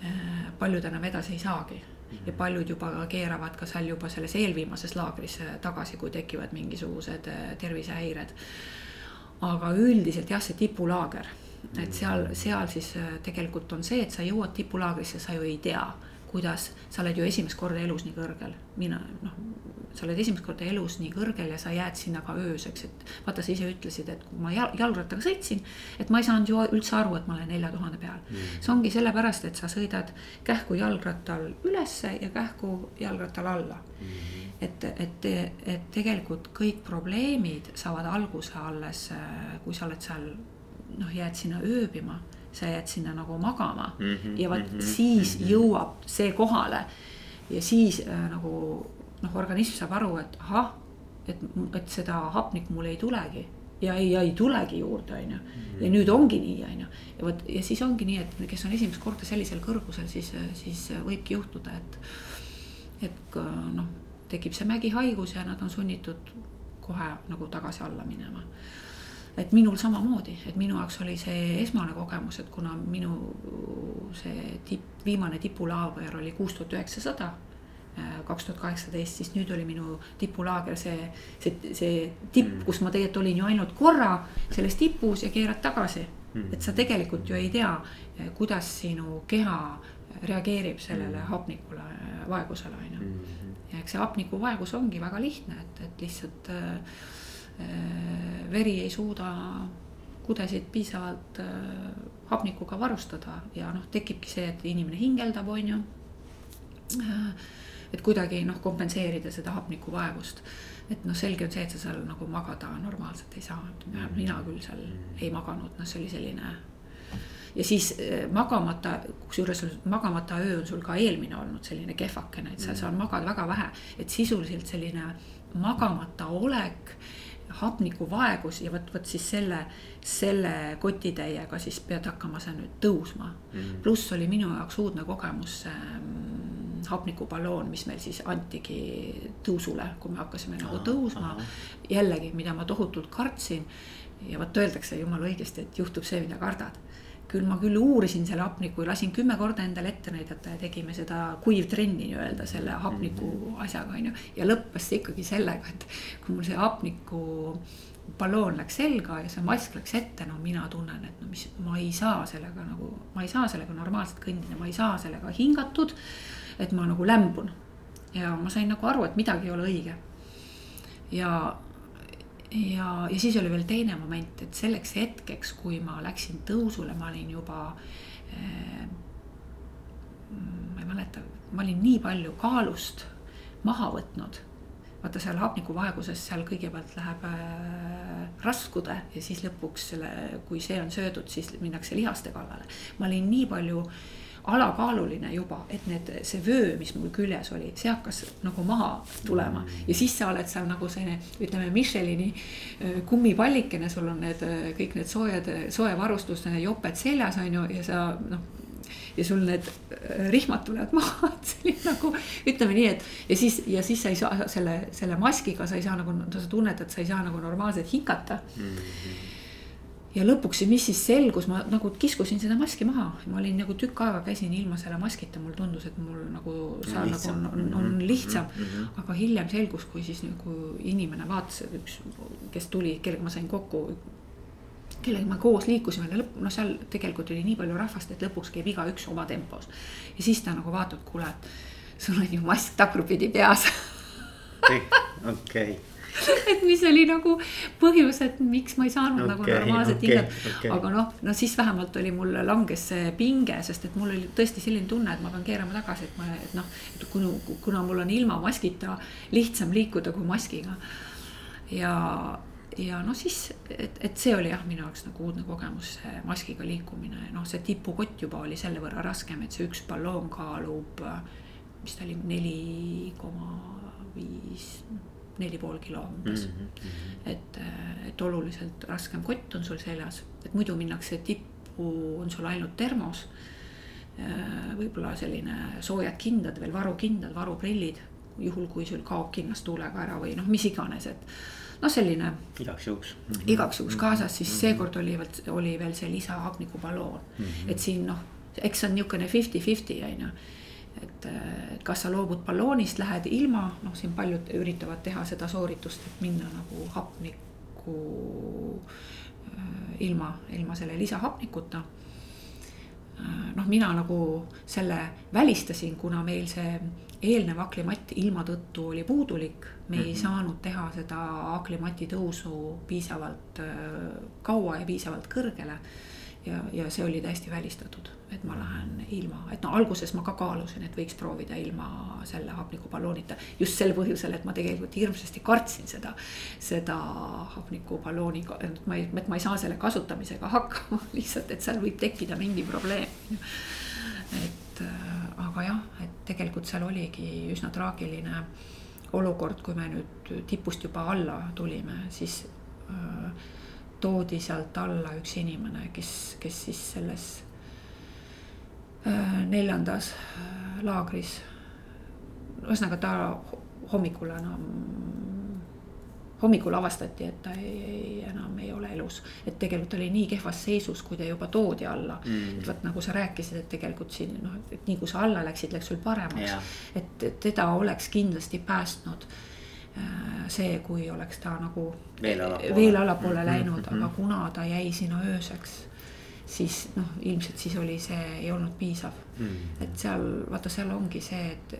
Äh, paljud enam edasi ei saagi ja paljud juba keeravad ka seal juba selles eelviimases laagris tagasi, kui tekivad mingisugused äh, tervisehäired. aga üldiselt jah, see tipulaager et seal, seal siis äh, tegelikult on see, et sa jõuad tipulaagrisse, sa ju ei tea, kuidas, sa oled ju esimest korda elus nii kõrgel. mina noh, sa oled esimest korda elus nii kõrgel ja sa jääd sinna ka ööseks, et vaata, sa ise ütlesid, et kui ma jalgrattaga sõitsin, et ma ei saanud ju üldse aru, et ma olen nelja tuhande peal mm.. see ongi sellepärast, et sa sõidad kähku jalgrattal ülesse ja kähku jalgrattal alla mm. et, et, et tegelikult kõik probleemid saavad alguse alles, äh, kui sa oled seal noh, jääd sinna ööbima, sa jääd sinna nagu magama mm -hmm, ja vot mm -hmm, siis mm -hmm. jõuab see kohale. ja siis äh, nagu noh, organism saab aru, et ahah, et, et seda hapnikku mul ei tulegi ja ei, ei tulegi juurde, on ju. ja nüüd ongi nii, on ju. ja vot ja siis ongi nii, et kes on esimest korda sellisel kõrgusel, siis, siis võibki juhtuda, et, et noh, tekib see mägihaigus ja nad on sunnitud kohe nagu tagasi alla minema et minul samamoodi, et minu jaoks oli see esmane kogemus, et kuna minu see tipp, viimane tipulaager oli kuus tuhat üheksasada äh, kaks tuhat kaheksateist, siis nüüd oli minu tipulaager see, see, see tipp, mm. kus ma tegelikult olin ju ainult korra selles tipus ja keerad tagasi mm.. et sa tegelikult ju ei tea, kuidas sinu keha reageerib sellele mm. hapnikule, vaegusele on ju. Mm-hmm. ja eks see hapnikuvaegus ongi väga lihtne, et, et lihtsalt äh, Äh, veri ei suuda kudesid piisavalt äh, hapnikuga varustada ja noh, tekibki see, et inimene hingeldab, on ju. Äh, et kuidagi noh, kompenseerida seda hapnikuvaevust. et noh, selge on see, et sa seal nagu magada normaalselt ei saa, mina küll seal ei maganud, noh, see oli selline ja siis magamata, kusjuures magamata öö on sul ka eelmine olnud selline kehvakene, et sa, sa magad väga vähe, et sisuliselt selline magamata olek hapnikuvaegus ja vot, vot siis selle, selle kotitäiega siis pead hakkama sa nüüd tõusma. Mm -hmm.. pluss oli minu jaoks uudne kogemus see ähm, hapnikuballoon, mis meil siis antigi tõusule, kui me hakkasime nagu tõusma. jällegi, mida ma tohutult kartsin. Ja vot öeldakse jumala õigesti, et juhtub see, mida kardad küll ma küll uurisin selle hapniku, lasin kümme korda endale ette näidata ja tegime seda kuivtrenni nii-öelda selle hapniku mhm. asjaga onju. ja lõppes see ikkagi sellega, et kui mul see hapniku balloon läks selga ja see mask läks ette, no mina tunnen, et no mis, ma ei saa sellega nagu, ma ei saa sellega normaalselt kõndida, ma ei saa sellega hingatud. et ma nagu lämbun ja ma sain nagu aru, et midagi ei ole õige. ja ja, ja siis oli veel teine moment, et selleks hetkeks, kui ma läksin tõusule, ma olin juba äh,. ma ei mäleta, ma olin nii palju kaalust maha võtnud. vaata seal hapnikuvaeguses, seal kõigepealt läheb äh, raskude ja siis lõpuks selle, kui see on söödud, siis minnakse lihaste kallale. ma olin nii palju äh, alakaaluline juba, et need, see vöö, mis mul küljes oli, see hakkas nagu maha tulema mm. ja siis sa oled seal nagu selline, ütleme, Michelini äh, kummipallikene, sul on need äh, kõik need soojad, soe varustus, joped seljas on ju ja sa noh ja sul need äh, rihmad tulevad maha, et see oli nagu ütleme nii, et ja siis, ja siis sa ei saa selle, selle maskiga, sa ei saa nagu, sa tunned, et sa ei saa nagu normaalselt hingata mm. -hmm ja lõpuks, mis siis selgus, ma nagu kiskusin seda maski maha, ma olin nagu tükk aega käisin ilma selle maskita, mulle tundus, et mul nagu seal nagu on, on, on mhm. lihtsam mm. -hmm. aga hiljem selgus, kui siis nagu inimene vaatas, üks, kes tuli, kellega ma sain kokku. kellega me koos liikusime, lõpp, noh, seal tegelikult oli nii palju rahvast, et lõpuks käib igaüks oma tempos. ja siis ta nagu vaatab, kuule, et sul on ju mask tagurpidi peas. okei okay et mis oli nagu põhjus, et miks ma ei saanud okay, nagu normaalset okay, hinget okay.. aga noh, no siis vähemalt oli mul langes see pinge, sest et mul oli tõesti selline tunne, et ma pean keerama tagasi, et ma, et noh, et kuna, kuna mul on ilma maskita lihtsam liikuda kui maskiga. ja, ja noh, siis, et, et see oli jah, minu jaoks nagu uudne kogemus, see maskiga liikumine, noh, see tipukott juba oli selle võrra raskem, et see üks balloon kaalub, mis ta oli, neli koma viis neli pool kilo umbes mm. -hmm. et, äh, et oluliselt raskem kott on sul seljas, et muidu minnakse tippu, on sul ainult termos. Äh, võib-olla selline soojad kindad, veel varukindad, varuprillid, juhul kui sul kaob kinnas tuulega ära või noh, mis iganes, et noh, selline. igaks juhuks mm. -hmm. igaks juhuks kaasas, siis mm -hmm. seekord oli veel, oli veel see lisahapnikuballoon mm, -hmm. et siin noh, eks see on niisugune fifty-fifty on ju et, et kas sa loobud balloonist, lähed ilma, noh, siin paljud üritavad teha seda sooritust, et minna nagu hapnikku äh, ilma, ilma selle lisahapnikuta. Äh, noh, mina nagu selle välistasin, kuna meil see eelnev aklimatt ilma tõttu oli puudulik, me mm -hmm. ei saanud teha seda aklimati tõusu piisavalt äh, kaua ja piisavalt kõrgele ja, ja see oli täiesti välistatud, et ma lähen ilma, et no alguses ma ka kaalusin, et võiks proovida ilma selle hapnikuballoonita. just sel põhjusel, et ma tegelikult hirmsasti kartsin seda, seda hapnikuballooniga, et ma ei, et ma ei saa selle kasutamisega hakkama lihtsalt, et seal võib tekkida mingi probleem. et äh, aga jah, et tegelikult seal oligi üsna traagiline olukord, kui me nüüd tipust juba alla tulime, siis äh, toodi sealt alla üks inimene, kes, kes siis selles äh, neljandas äh, laagris. ühesõnaga ta hommikul enam, hommikul avastati, et ta ei, ei, enam ei ole elus. et tegelikult oli nii kehvas seisus, kui ta juba toodi alla mm.. et vot nagu sa rääkisid, et tegelikult siin noh, et nii kui sa alla läksid, läks sul paremaks. et teda oleks kindlasti päästnud see, kui oleks ta nagu veel allapoole, veel allapoole läinud mm, -hmm. aga kuna ta jäi sinna ööseks, siis noh, ilmselt siis oli see, ei olnud piisav mm. -hmm. et seal, vaata, seal ongi see, et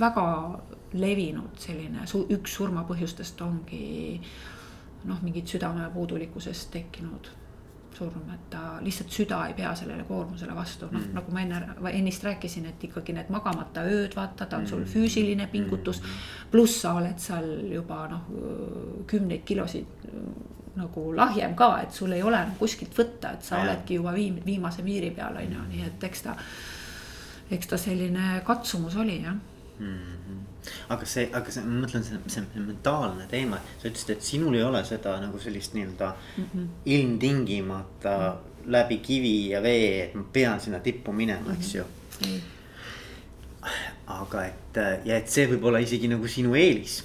väga levinud selline su, üks surmapõhjustest ongi noh, mingid südamepuudulikkusest tekkinud surm, et ta lihtsalt süda ei pea sellele koormusele vastu, noh mm. nagu ma enne, ennist rääkisin, et ikkagi need magamata ööd, vaata, ta on sul mm. füüsiline pingutus. Mm. pluss sa oled seal juba noh, kümneid kilosid nagu lahjem ka, et sul ei ole kuskilt võtta, et sa Ja. oledki juba viim-, viimase piiri peal on ju, nii et eks ta. eks ta selline katsumus oli jah mm. -hmm. Aga see, aga see, ma mõtlen, see, see mentaalne teema, sa ütlesid, et sinul ei ole seda nagu sellist nii-öelda mm -hmm. ilmtingimata mm -hmm. läbi kivi ja vee, et ma pean sinna tippu minema, eks ju. ei aga et ja et see võib olla isegi nagu sinu eelis,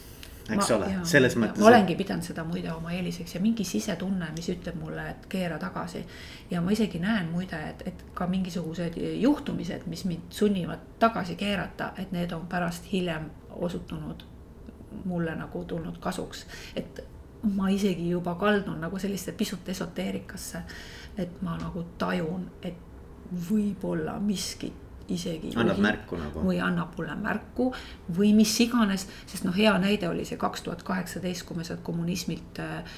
eks Ma- ole, selles mõttes. ma olengi pidanud seda muide oma eeliseks ja mingi sisetunne, mis ütleb mulle, et keera tagasi. ja ma isegi näen muide, et, et ka mingisugused juhtumised, mis mind sunnivad tagasi keerata, et need on pärast hiljem osutunud mulle nagu tulnud kasuks, et ma isegi juba kaldun nagu selliste pisut esoteerikasse. et ma nagu tajun, et võib-olla miskit isegi. Annab juhib märku nagu. või annab mulle märku või mis iganes, sest noh, hea näide oli see kaks tuhat kaheksateist, kui me sealt kommunismilt äh,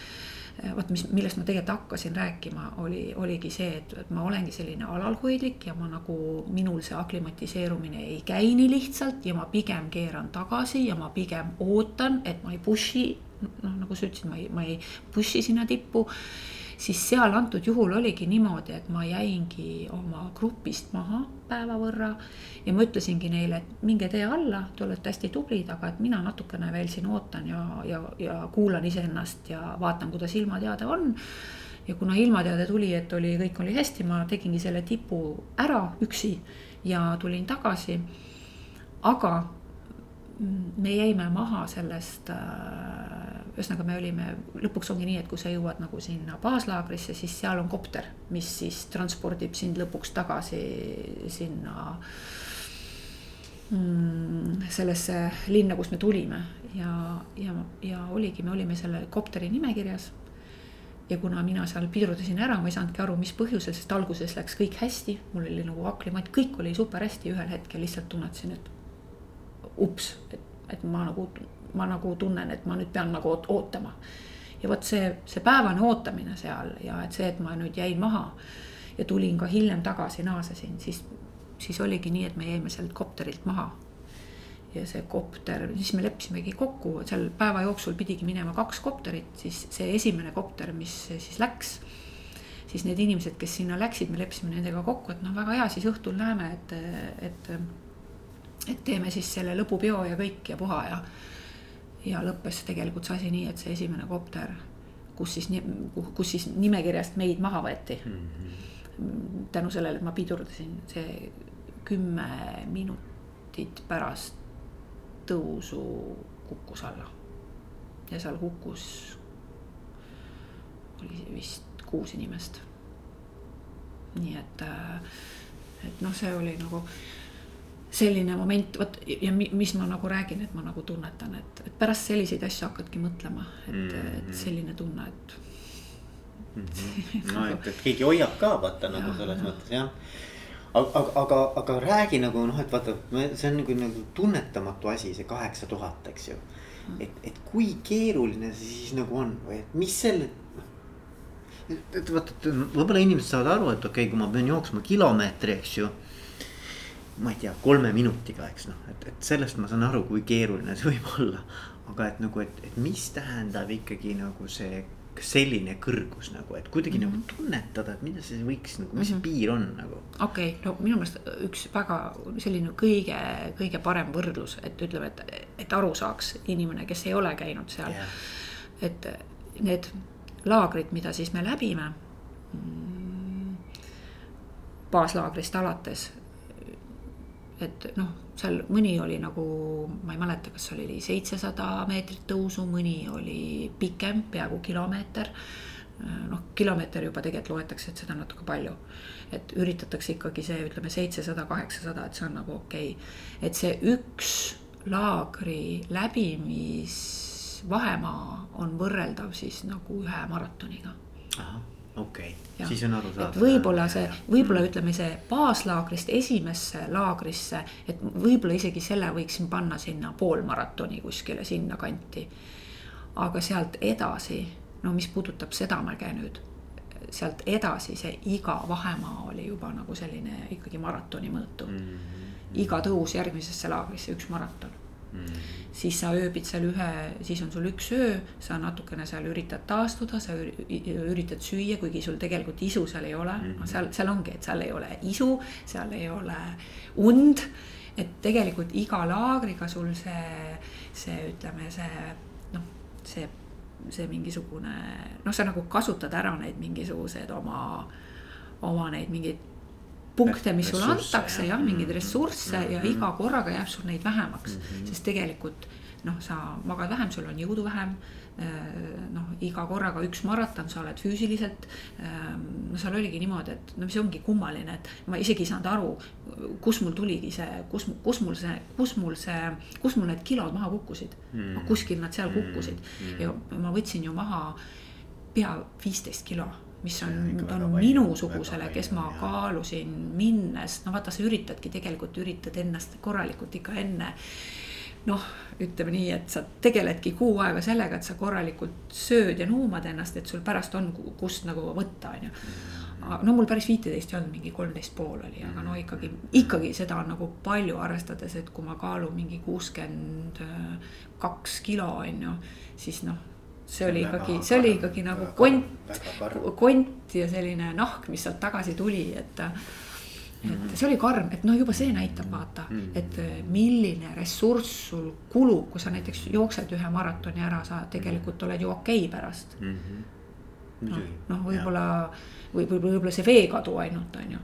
vot mis, millest ma tegelikult hakkasin rääkima, oli, oligi see, et, et ma olengi selline alalhoidlik ja ma nagu, minul see aklimatiseerumine ei käi nii lihtsalt ja ma pigem keeran tagasi ja ma pigem ootan, et ma ei push'i. noh, nagu sa ütlesid, ma ei, ma ei push'i sinna tippu siis seal antud juhul oligi niimoodi, et ma jäingi oma grupist maha päeva võrra. ja ma ütlesingi neile, et minge tee alla, te olete hästi tublid, aga et mina natukene veel siin ootan ja, ja, ja kuulan iseennast ja vaatan, kuidas ilmateade on. ja kuna ilmateade tuli, et oli, kõik oli hästi, ma tegingi selle tipu ära üksi ja tulin tagasi. aga me jäime maha sellest äh, ühesõnaga, me olime, lõpuks ongi nii, et kui sa jõuad nagu sinna baaslaagrisse, siis seal on kopter, mis siis transpordib sind lõpuks tagasi sinna mm, sellesse linna, kust me tulime. Ja, ja, ja oligi, me olime selle kopteri nimekirjas. ja kuna mina seal pidurdasin ära, ma ei saanudki aru, mis põhjusel, sest alguses läks kõik hästi, mul oli nagu aklimat, kõik oli super hästi, ühel hetkel lihtsalt tunnetasin, et ups, et, et ma nagu, ma nagu tunnen, et ma nüüd pean nagu oot, ootama. ja vot see, see päevane ootamine seal ja et see, et ma nüüd jäin maha ja tulin ka hiljem tagasi, naasesin, siis, siis oligi nii, et me jäime sealt kopterilt maha. ja see kopter, siis me leppisimegi kokku, seal päeva jooksul pidigi minema kaks kopterit, siis see esimene kopter, mis siis läks siis need inimesed, kes sinna läksid, me leppisime nendega kokku, et noh, väga hea, siis õhtul näeme, et, et et teeme siis selle lõpupeo ja kõik ja puha ja. Ja lõppes tegelikult see asi nii, et see esimene kopter, kus siis, kus siis nimekirjast meid maha võeti mm. -hmm. tänu sellele, et ma pidurdasin, see kümme minutit pärast tõusu kukkus alla. ja seal hukkus, oli vist kuus inimest. nii et, et noh, see oli nagu selline moment, vot ja mis ma nagu räägin, et ma nagu tunnetan, et, et pärast selliseid asju hakkadki mõtlema, et mm, -hmm. et selline tunne, et mm. -hmm. no et, et keegi hoiab ka vaata nagu ja, selles ja. mõttes jah. aga, aga, aga, räägi nagu noh, et vaata, see on nagu, nagu tunnetamatu asi, see kaheksa tuhat, eks ju. et, et kui keeruline see siis nagu on või et mis selle et vaata, et võib-olla inimesed saavad aru, et okei okay,, kui ma pean jooksma kilomeetri, eks ju ma ei tea, kolme minutiga, eks noh, et, et sellest ma saan aru, kui keeruline see võib olla. aga et nagu, et, et mis tähendab ikkagi nagu see selline kõrgus nagu, et kuidagi mm -hmm. nagu tunnetada, et mida see võiks nagu, mis mm -hmm. see piir on nagu. okei okay,, no minu meelest üks väga selline kõige, kõige parem võrdlus, et ütleme, et, et aru saaks inimene, kes ei ole käinud seal yeah.. et need laagrid, mida siis me läbime mm, baaslaagrist alates et noh, seal mõni oli nagu, ma ei mäleta, kas oli seitsesada meetrit tõusu, mõni oli pikem, peaaegu kilomeeter. noh, kilomeeter juba tegelikult loetakse, et seda on natuke palju. et üritatakse ikkagi see, ütleme seitsesada, kaheksasada, et see on nagu okei okay.. et see üks laagri läbimisvahemaa on võrreldav siis nagu ühe maratoniga. ahah okei okay., siis on arusaadav. võib-olla see, võib-olla ütleme see baaslaagrist esimesse laagrisse, et võib-olla isegi selle võiksin panna sinna poolmaratoni kuskile sinnakanti. aga sealt edasi, no mis puudutab seda mäge nüüd, sealt edasi see iga vahemaa oli juba nagu selline ikkagi maratoni mõõtu mm. -hmm. iga tõus järgmisesse laagrisse üks maraton mm.. siis sa ööbid seal ühe, siis on sul üks öö, sa natukene seal üritad taastuda, sa üritad süüa, kuigi sul tegelikult isu seal ei ole mm. -hmm. seal, seal ongi, et seal ei ole isu, seal ei ole und. et tegelikult iga laagriga sul see, see ütleme, see noh, see see mingisugune noh, sa nagu kasutad ära neid mingisuguseid oma, oma neid mingeid punkte, mis sulle antakse jah, mingeid ressursse mm -hmm. ja iga korraga jääb sul neid vähemaks mm, -hmm. sest tegelikult noh, sa magad vähem, sul on jõudu vähem. noh, iga korraga üks maraton, sa oled füüsiliselt. no seal oligi niimoodi, et no mis ongi kummaline, et ma isegi ei saanud aru, kus mul tuligi see, kus, kus mul see, kus mul see, kus mul need kilod maha kukkusid mm. kuskil nad seal kukkusid mm ja ma võtsin ju maha pea viisteist kilo mis on, on minusugusele, kes ma kaalusin minnes, no vaata, sa üritadki tegelikult üritad ennast korralikult ikka enne. noh, ütleme nii, et sa tegeledki kuu aega sellega, et sa korralikult sööd ja nuumad ennast, et sul pärast on kust nagu võtta, on ju no mul päris viiteist ei olnud, mingi kolmteist pool oli, aga no ikkagi, ikkagi seda on nagu palju, arvestades, et kui ma kaalun mingi kuuskümmend kaks kilo on ju, siis noh see oli ikkagi, see oli ikkagi nagu kont, kont ja selline nahk, mis sealt tagasi tuli, et. et mhm. see oli karm, et noh, juba see näitab, vaata, mhm. et äh, milline ressurss sul kulub, kui sa näiteks jooksed ühe maratoni ära, sa tegelikult oled ju okei okay pärast mm. -hmm. Noh, noh, võib-olla või, või võib-olla see veekadu ainult, on ju.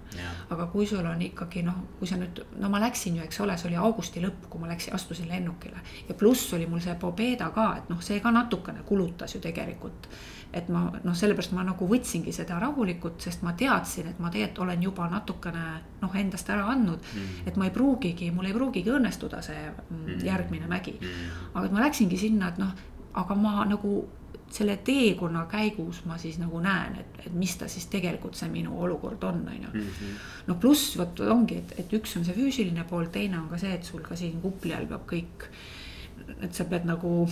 aga kui sul on ikkagi noh, kui sa nüüd, no ma läksin ju, eks ole, see oli augusti lõpp, kui ma läksin, astusin lennukile. ja pluss oli mul see Pobeda ka, et noh, see ka natukene kulutas ju tegelikult. et ma noh, sellepärast ma nagu võtsingi seda rahulikult, sest ma teadsin, et ma tegelikult olen juba natukene noh, endast ära andnud mm.. et ma ei pruugigi, mul ei pruugigi õnnestuda see mm. järgmine mägi mm.. aga et ma läksingi sinna, et noh, aga ma nagu selle teekonna käigus ma siis nagu näen, et, et mis ta siis tegelikult see minu olukord on, on ju. Mhm. no pluss vot ongi, et, et üks on see füüsiline pool, teine on ka see, et sul ka siin kupli all peab kõik. et sa pead nagu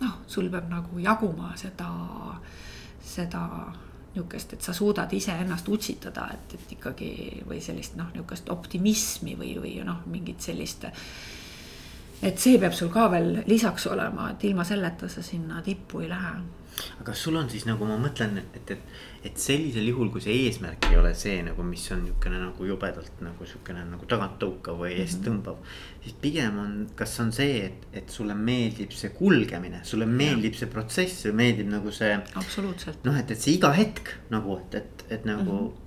noh, sul peab nagu jaguma seda, seda nihukest, et sa suudad iseennast utsitada, et, et ikkagi või sellist noh, nihukest optimismi või, või noh, mingit sellist et see peab sul ka veel lisaks olema, et ilma selleta sa sinna tippu ei lähe. aga kas sul on siis nagu ma mõtlen, et, et, et sellisel juhul, kui see eesmärk ei ole see nagu, mis on niisugune nagu jubedalt nagu sihukene nagu taganttõukav või eest mhm. tõmbav mm. -hmm. siis pigem on, kas on see, et, et sulle meeldib see kulgemine, sulle meeldib ja. see protsess, sulle meeldib nagu see. absoluutselt. noh, et, et see iga hetk nagu, et, et, et nagu mm. -hmm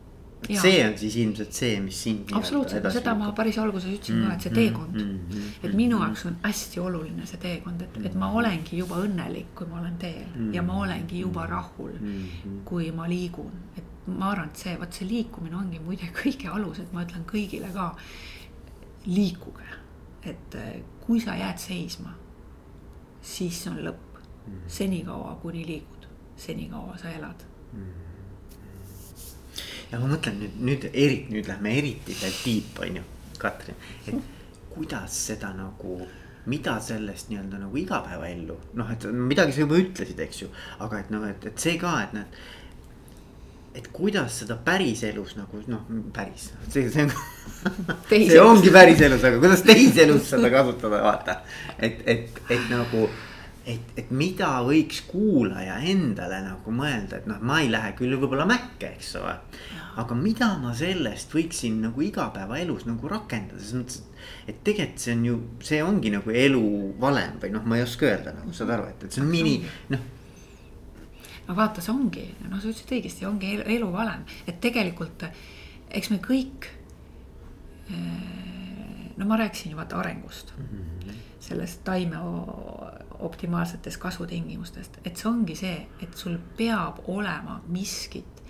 Ja. see on siis ilmselt see, mis sind. absoluutselt, seda ma päris alguses ütlesin mm, ka, et see mm, teekond mm,. Mm, et minu jaoks on hästi oluline see teekond, et, et ma olengi juba õnnelik, kui ma olen teel mm, ja ma olengi juba rahul mm,, kui ma liigun. et ma arvan, et see, vot see liikumine ongi muide kõige alus, et ma ütlen kõigile ka. liikuge, et eh, kui sa jääd seisma, siis on lõpp. senikaua, kuni liigud, senikaua sa elad mm ja ma mõtlen nüüd, nüüd eriti, nüüd lähme eriti veel deep, on ju, Katrin, et kuidas seda nagu mida sellest nii-öelda nagu igapäevaellu, noh, et midagi sa juba ütlesid, eks ju, aga et noh, et, et see ka, et noh, et kuidas seda päriselus nagu noh, päris, see, see on see ongi päriselus, aga kuidas teiselus seda kasutada, vaata. et, et, et nagu et, et mida võiks kuulaja endale nagu mõelda, et noh, ma ei lähe küll võib-olla Mäkke, eks ole. aga mida ma sellest võiksin nagu igapäevaelus nagu rakendada, selles mõttes, et. et tegelikult see on ju, see ongi nagu elu valem või noh, ma ei oska öelda nagu saad aru, et, et see on mini noh. no vaata, see ongi, noh, sa ütlesid õigesti, ongi elu, elu valem, et tegelikult eks me kõik. Eh, no ma rääkisin ju vaata arengust mm, -hmm. sellest taime optimaalsetest kasvutingimustest, et see ongi see, et sul peab olema miskit,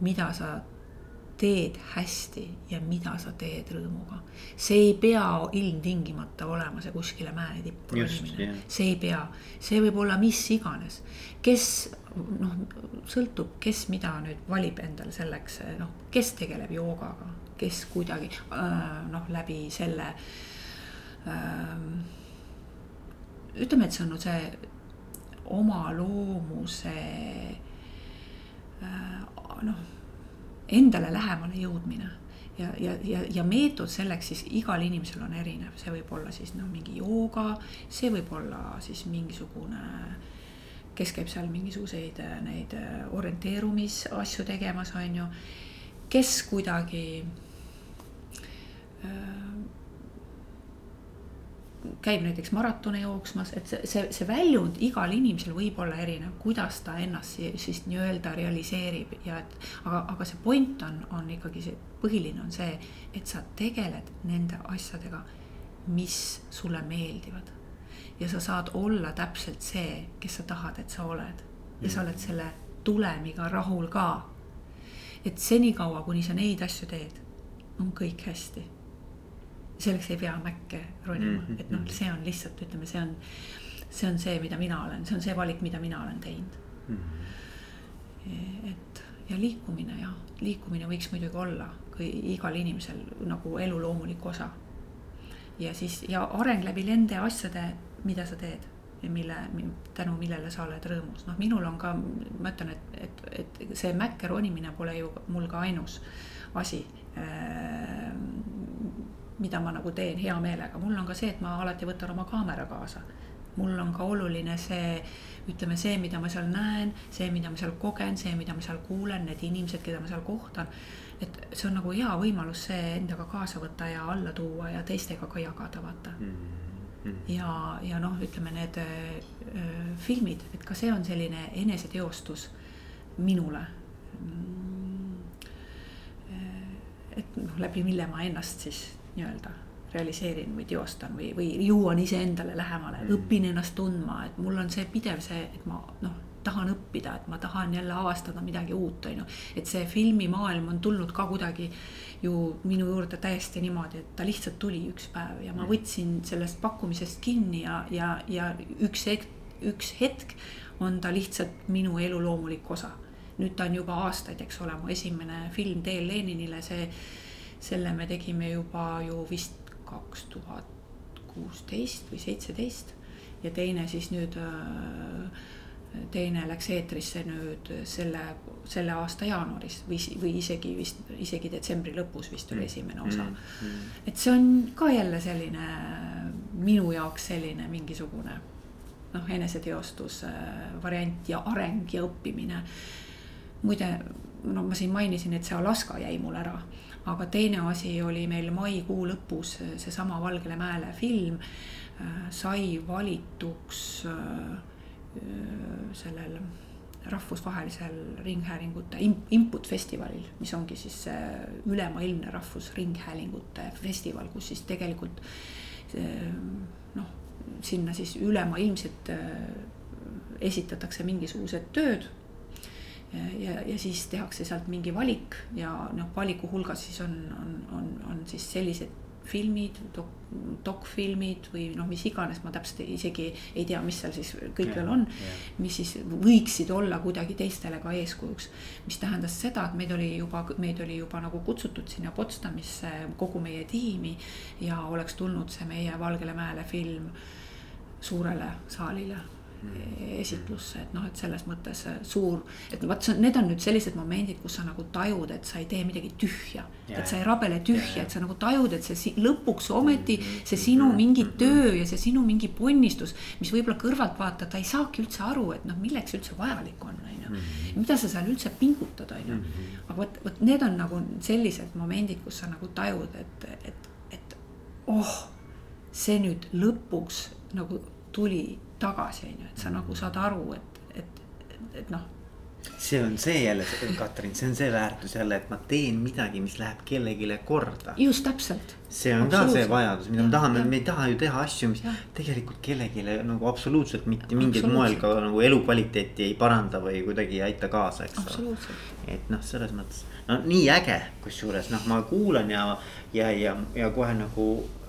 mida sa teed hästi ja mida sa teed rõõmuga. see ei pea ilmtingimata olema see kuskile mäe tippu ronimine, see ei pea, see võib olla mis iganes. kes noh, sõltub, kes mida nüüd valib endale selleks, noh, kes tegeleb joogaga, kes kuidagi äh, noh, läbi selle äh, ütleme, et see on see oma loomuse äh, noh, endale lähemale jõudmine. ja, ja, ja, ja meetod selleks siis igal inimesel on erinev, see võib olla siis noh, mingi jooga, see võib olla siis mingisugune kes käib seal mingisuguseid äh, neid äh, orienteerumisasju tegemas, on ju. kes kuidagi äh, käib näiteks maratone jooksmas, et see, see, see väljund igal inimesel võib olla erinev, kuidas ta ennast siis nii-öelda realiseerib ja et. aga, aga see point on, on ikkagi see, põhiline on see, et sa tegeled nende asjadega, mis sulle meeldivad. ja sa saad olla täpselt see, kes sa tahad, et sa oled. ja sa oled selle tulemiga rahul ka. et senikaua, kuni sa neid asju teed, on kõik hästi selleks ei pea mäkke ronima mm, -hmm. et noh, see on lihtsalt, ütleme, see on, see on see, mida mina olen, see on see valik, mida mina olen teinud mm. -hmm. et ja liikumine jah, liikumine võiks muidugi olla kui igal inimesel nagu elu loomulik osa. ja siis ja areng läbi nende asjade, mida sa teed ja mille, tänu millele sa oled rõõmus, noh, minul on ka, ma ütlen, et, et, et see mäkke ronimine pole ju mul ka ainus asi äh, mida ma nagu teen hea meelega, mul on ka see, et ma alati võtan oma kaamera kaasa. mul on ka oluline see, ütleme see, mida ma seal näen, see, mida ma seal kogen, see, mida ma seal kuulen, need inimesed, keda ma seal kohtan. et see on nagu hea võimalus see endaga kaasa võtta ja alla tuua ja teistega ka jagada, vaata mm. -hmm. ja, ja noh, ütleme need öö, filmid, et ka see on selline eneseteostus minule mm, et noh, läbi mille ma ennast siis nii-öelda realiseerin või teostan või, või jõuan iseendale lähemale mm., õpin ennast tundma, et mul on see pidev see, et ma noh, tahan õppida, et ma tahan jälle avastada midagi uut, on ju. et see filmimaailm on tulnud ka kuidagi ju minu juurde täiesti niimoodi, et ta lihtsalt tuli üks päev ja ma mm. võtsin sellest pakkumisest kinni ja, ja, ja üks hetk, üks hetk on ta lihtsalt minu elu loomulik osa. nüüd ta on juba aastaid, eks ole, mu esimene film Teel Leninile, see selle me tegime juba ju vist kaks tuhat kuusteist või seitseteist ja teine siis nüüd, äh, teine läks eetrisse nüüd selle, selle aasta jaanuaris või, või isegi vist, isegi detsembri lõpus vist oli mm. esimene osa mm. -hmm. et see on ka jälle selline minu jaoks selline mingisugune noh, eneseteostus äh, variant ja areng ja õppimine. muide, no ma siin mainisin, et see Alaska jäi mul ära aga teine asi oli meil maikuu lõpus seesama Valgele Mäele film. Äh, sai valituks äh, sellel rahvusvahelisel ringhäälingute input festivalil, mis ongi siis ülemaailmne rahvusringhäälingute festival, kus siis tegelikult noh, sinna siis ülemaailmselt äh, esitatakse mingisugused tööd ja, ja siis tehakse sealt mingi valik ja noh, valiku hulgas siis on, on, on, on siis sellised filmid dok,, dokfilmid või noh, mis iganes, ma täpselt isegi ei tea, mis seal siis kõik veel on. mis siis võiksid olla kuidagi teistele ka eeskujuks. mis tähendas seda, et meid oli juba, meid oli juba nagu kutsutud sinna Potsdamisse kogu meie tiimi ja oleks tulnud see meie Valgele Mäele film suurele saalile esitlusse, et noh, et selles mõttes suur, et vot see, need on nüüd sellised momendid, kus sa nagu tajud, et sa ei tee midagi tühja. et sa ei rabele tühja, et sa nagu tajud, et see lõpuks ometi see sinu mingi töö ja see sinu mingi ponnistus, mis võib-olla kõrvalt vaatad, ei saagi üldse aru, et noh, milleks üldse vajalik on, on ju. mida sa seal üldse pingutad, on ju. aga vot, vot need on nagu sellised momendid, kus sa nagu tajud, et, et, et oh, see nüüd lõpuks nagu tuli tagasi, on ju, et sa nagu saad aru, et, et, et, et noh. see on see jälle, Katrin, see on see väärtus jälle, et ma teen midagi, mis läheb kellelegi korda. just täpselt. see on ka see vajadus, mida me tahame, me ei taha ju teha asju, mis ja. tegelikult kellelegi nagu absoluutselt mitte mingil moel ka nagu elukvaliteeti ei paranda või kuidagi ei aita kaasa, eks ole. et noh, selles mõttes, no nii äge, kusjuures noh, ma kuulan ja, ja, ja, ja kohe nagu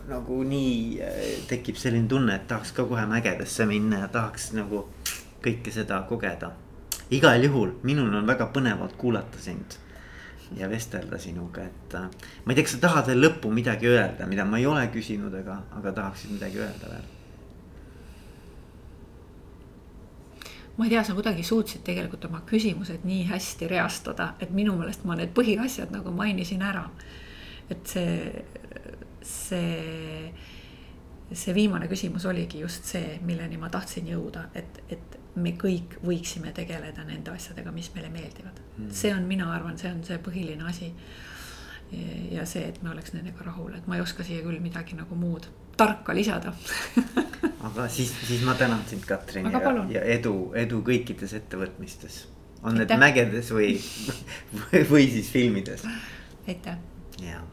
nagu nii äh, tekib selline tunne, et tahaks ka kohe mägedesse minna ja tahaks nagu kõike seda kogeda. igal juhul minul on väga põnev olnud kuulata sind ja vestelda sinuga, et äh, ma ei tea, kas sa tahad veel lõppu midagi öelda, mida ma ei ole küsinud, aga, aga tahaksid midagi öelda veel? ma ei tea, sa kuidagi suutsid tegelikult oma küsimused nii hästi reastada, et minu meelest ma need põhiasjad nagu mainisin ära et see, see, see viimane küsimus oligi just see, milleni ma tahtsin jõuda, et, et me kõik võiksime tegeleda nende asjadega, mis meile meeldivad mm.. see on, mina arvan, see on see põhiline asi. ja see, et me oleks nendega rahul, et ma ei oska siia küll midagi nagu muud tarka lisada aga siis, siis ma tänan sind, Katrin ja, ja edu, edu kõikides ettevõtmistes. on need mägedes või, või, või siis filmides. aitäh. jaa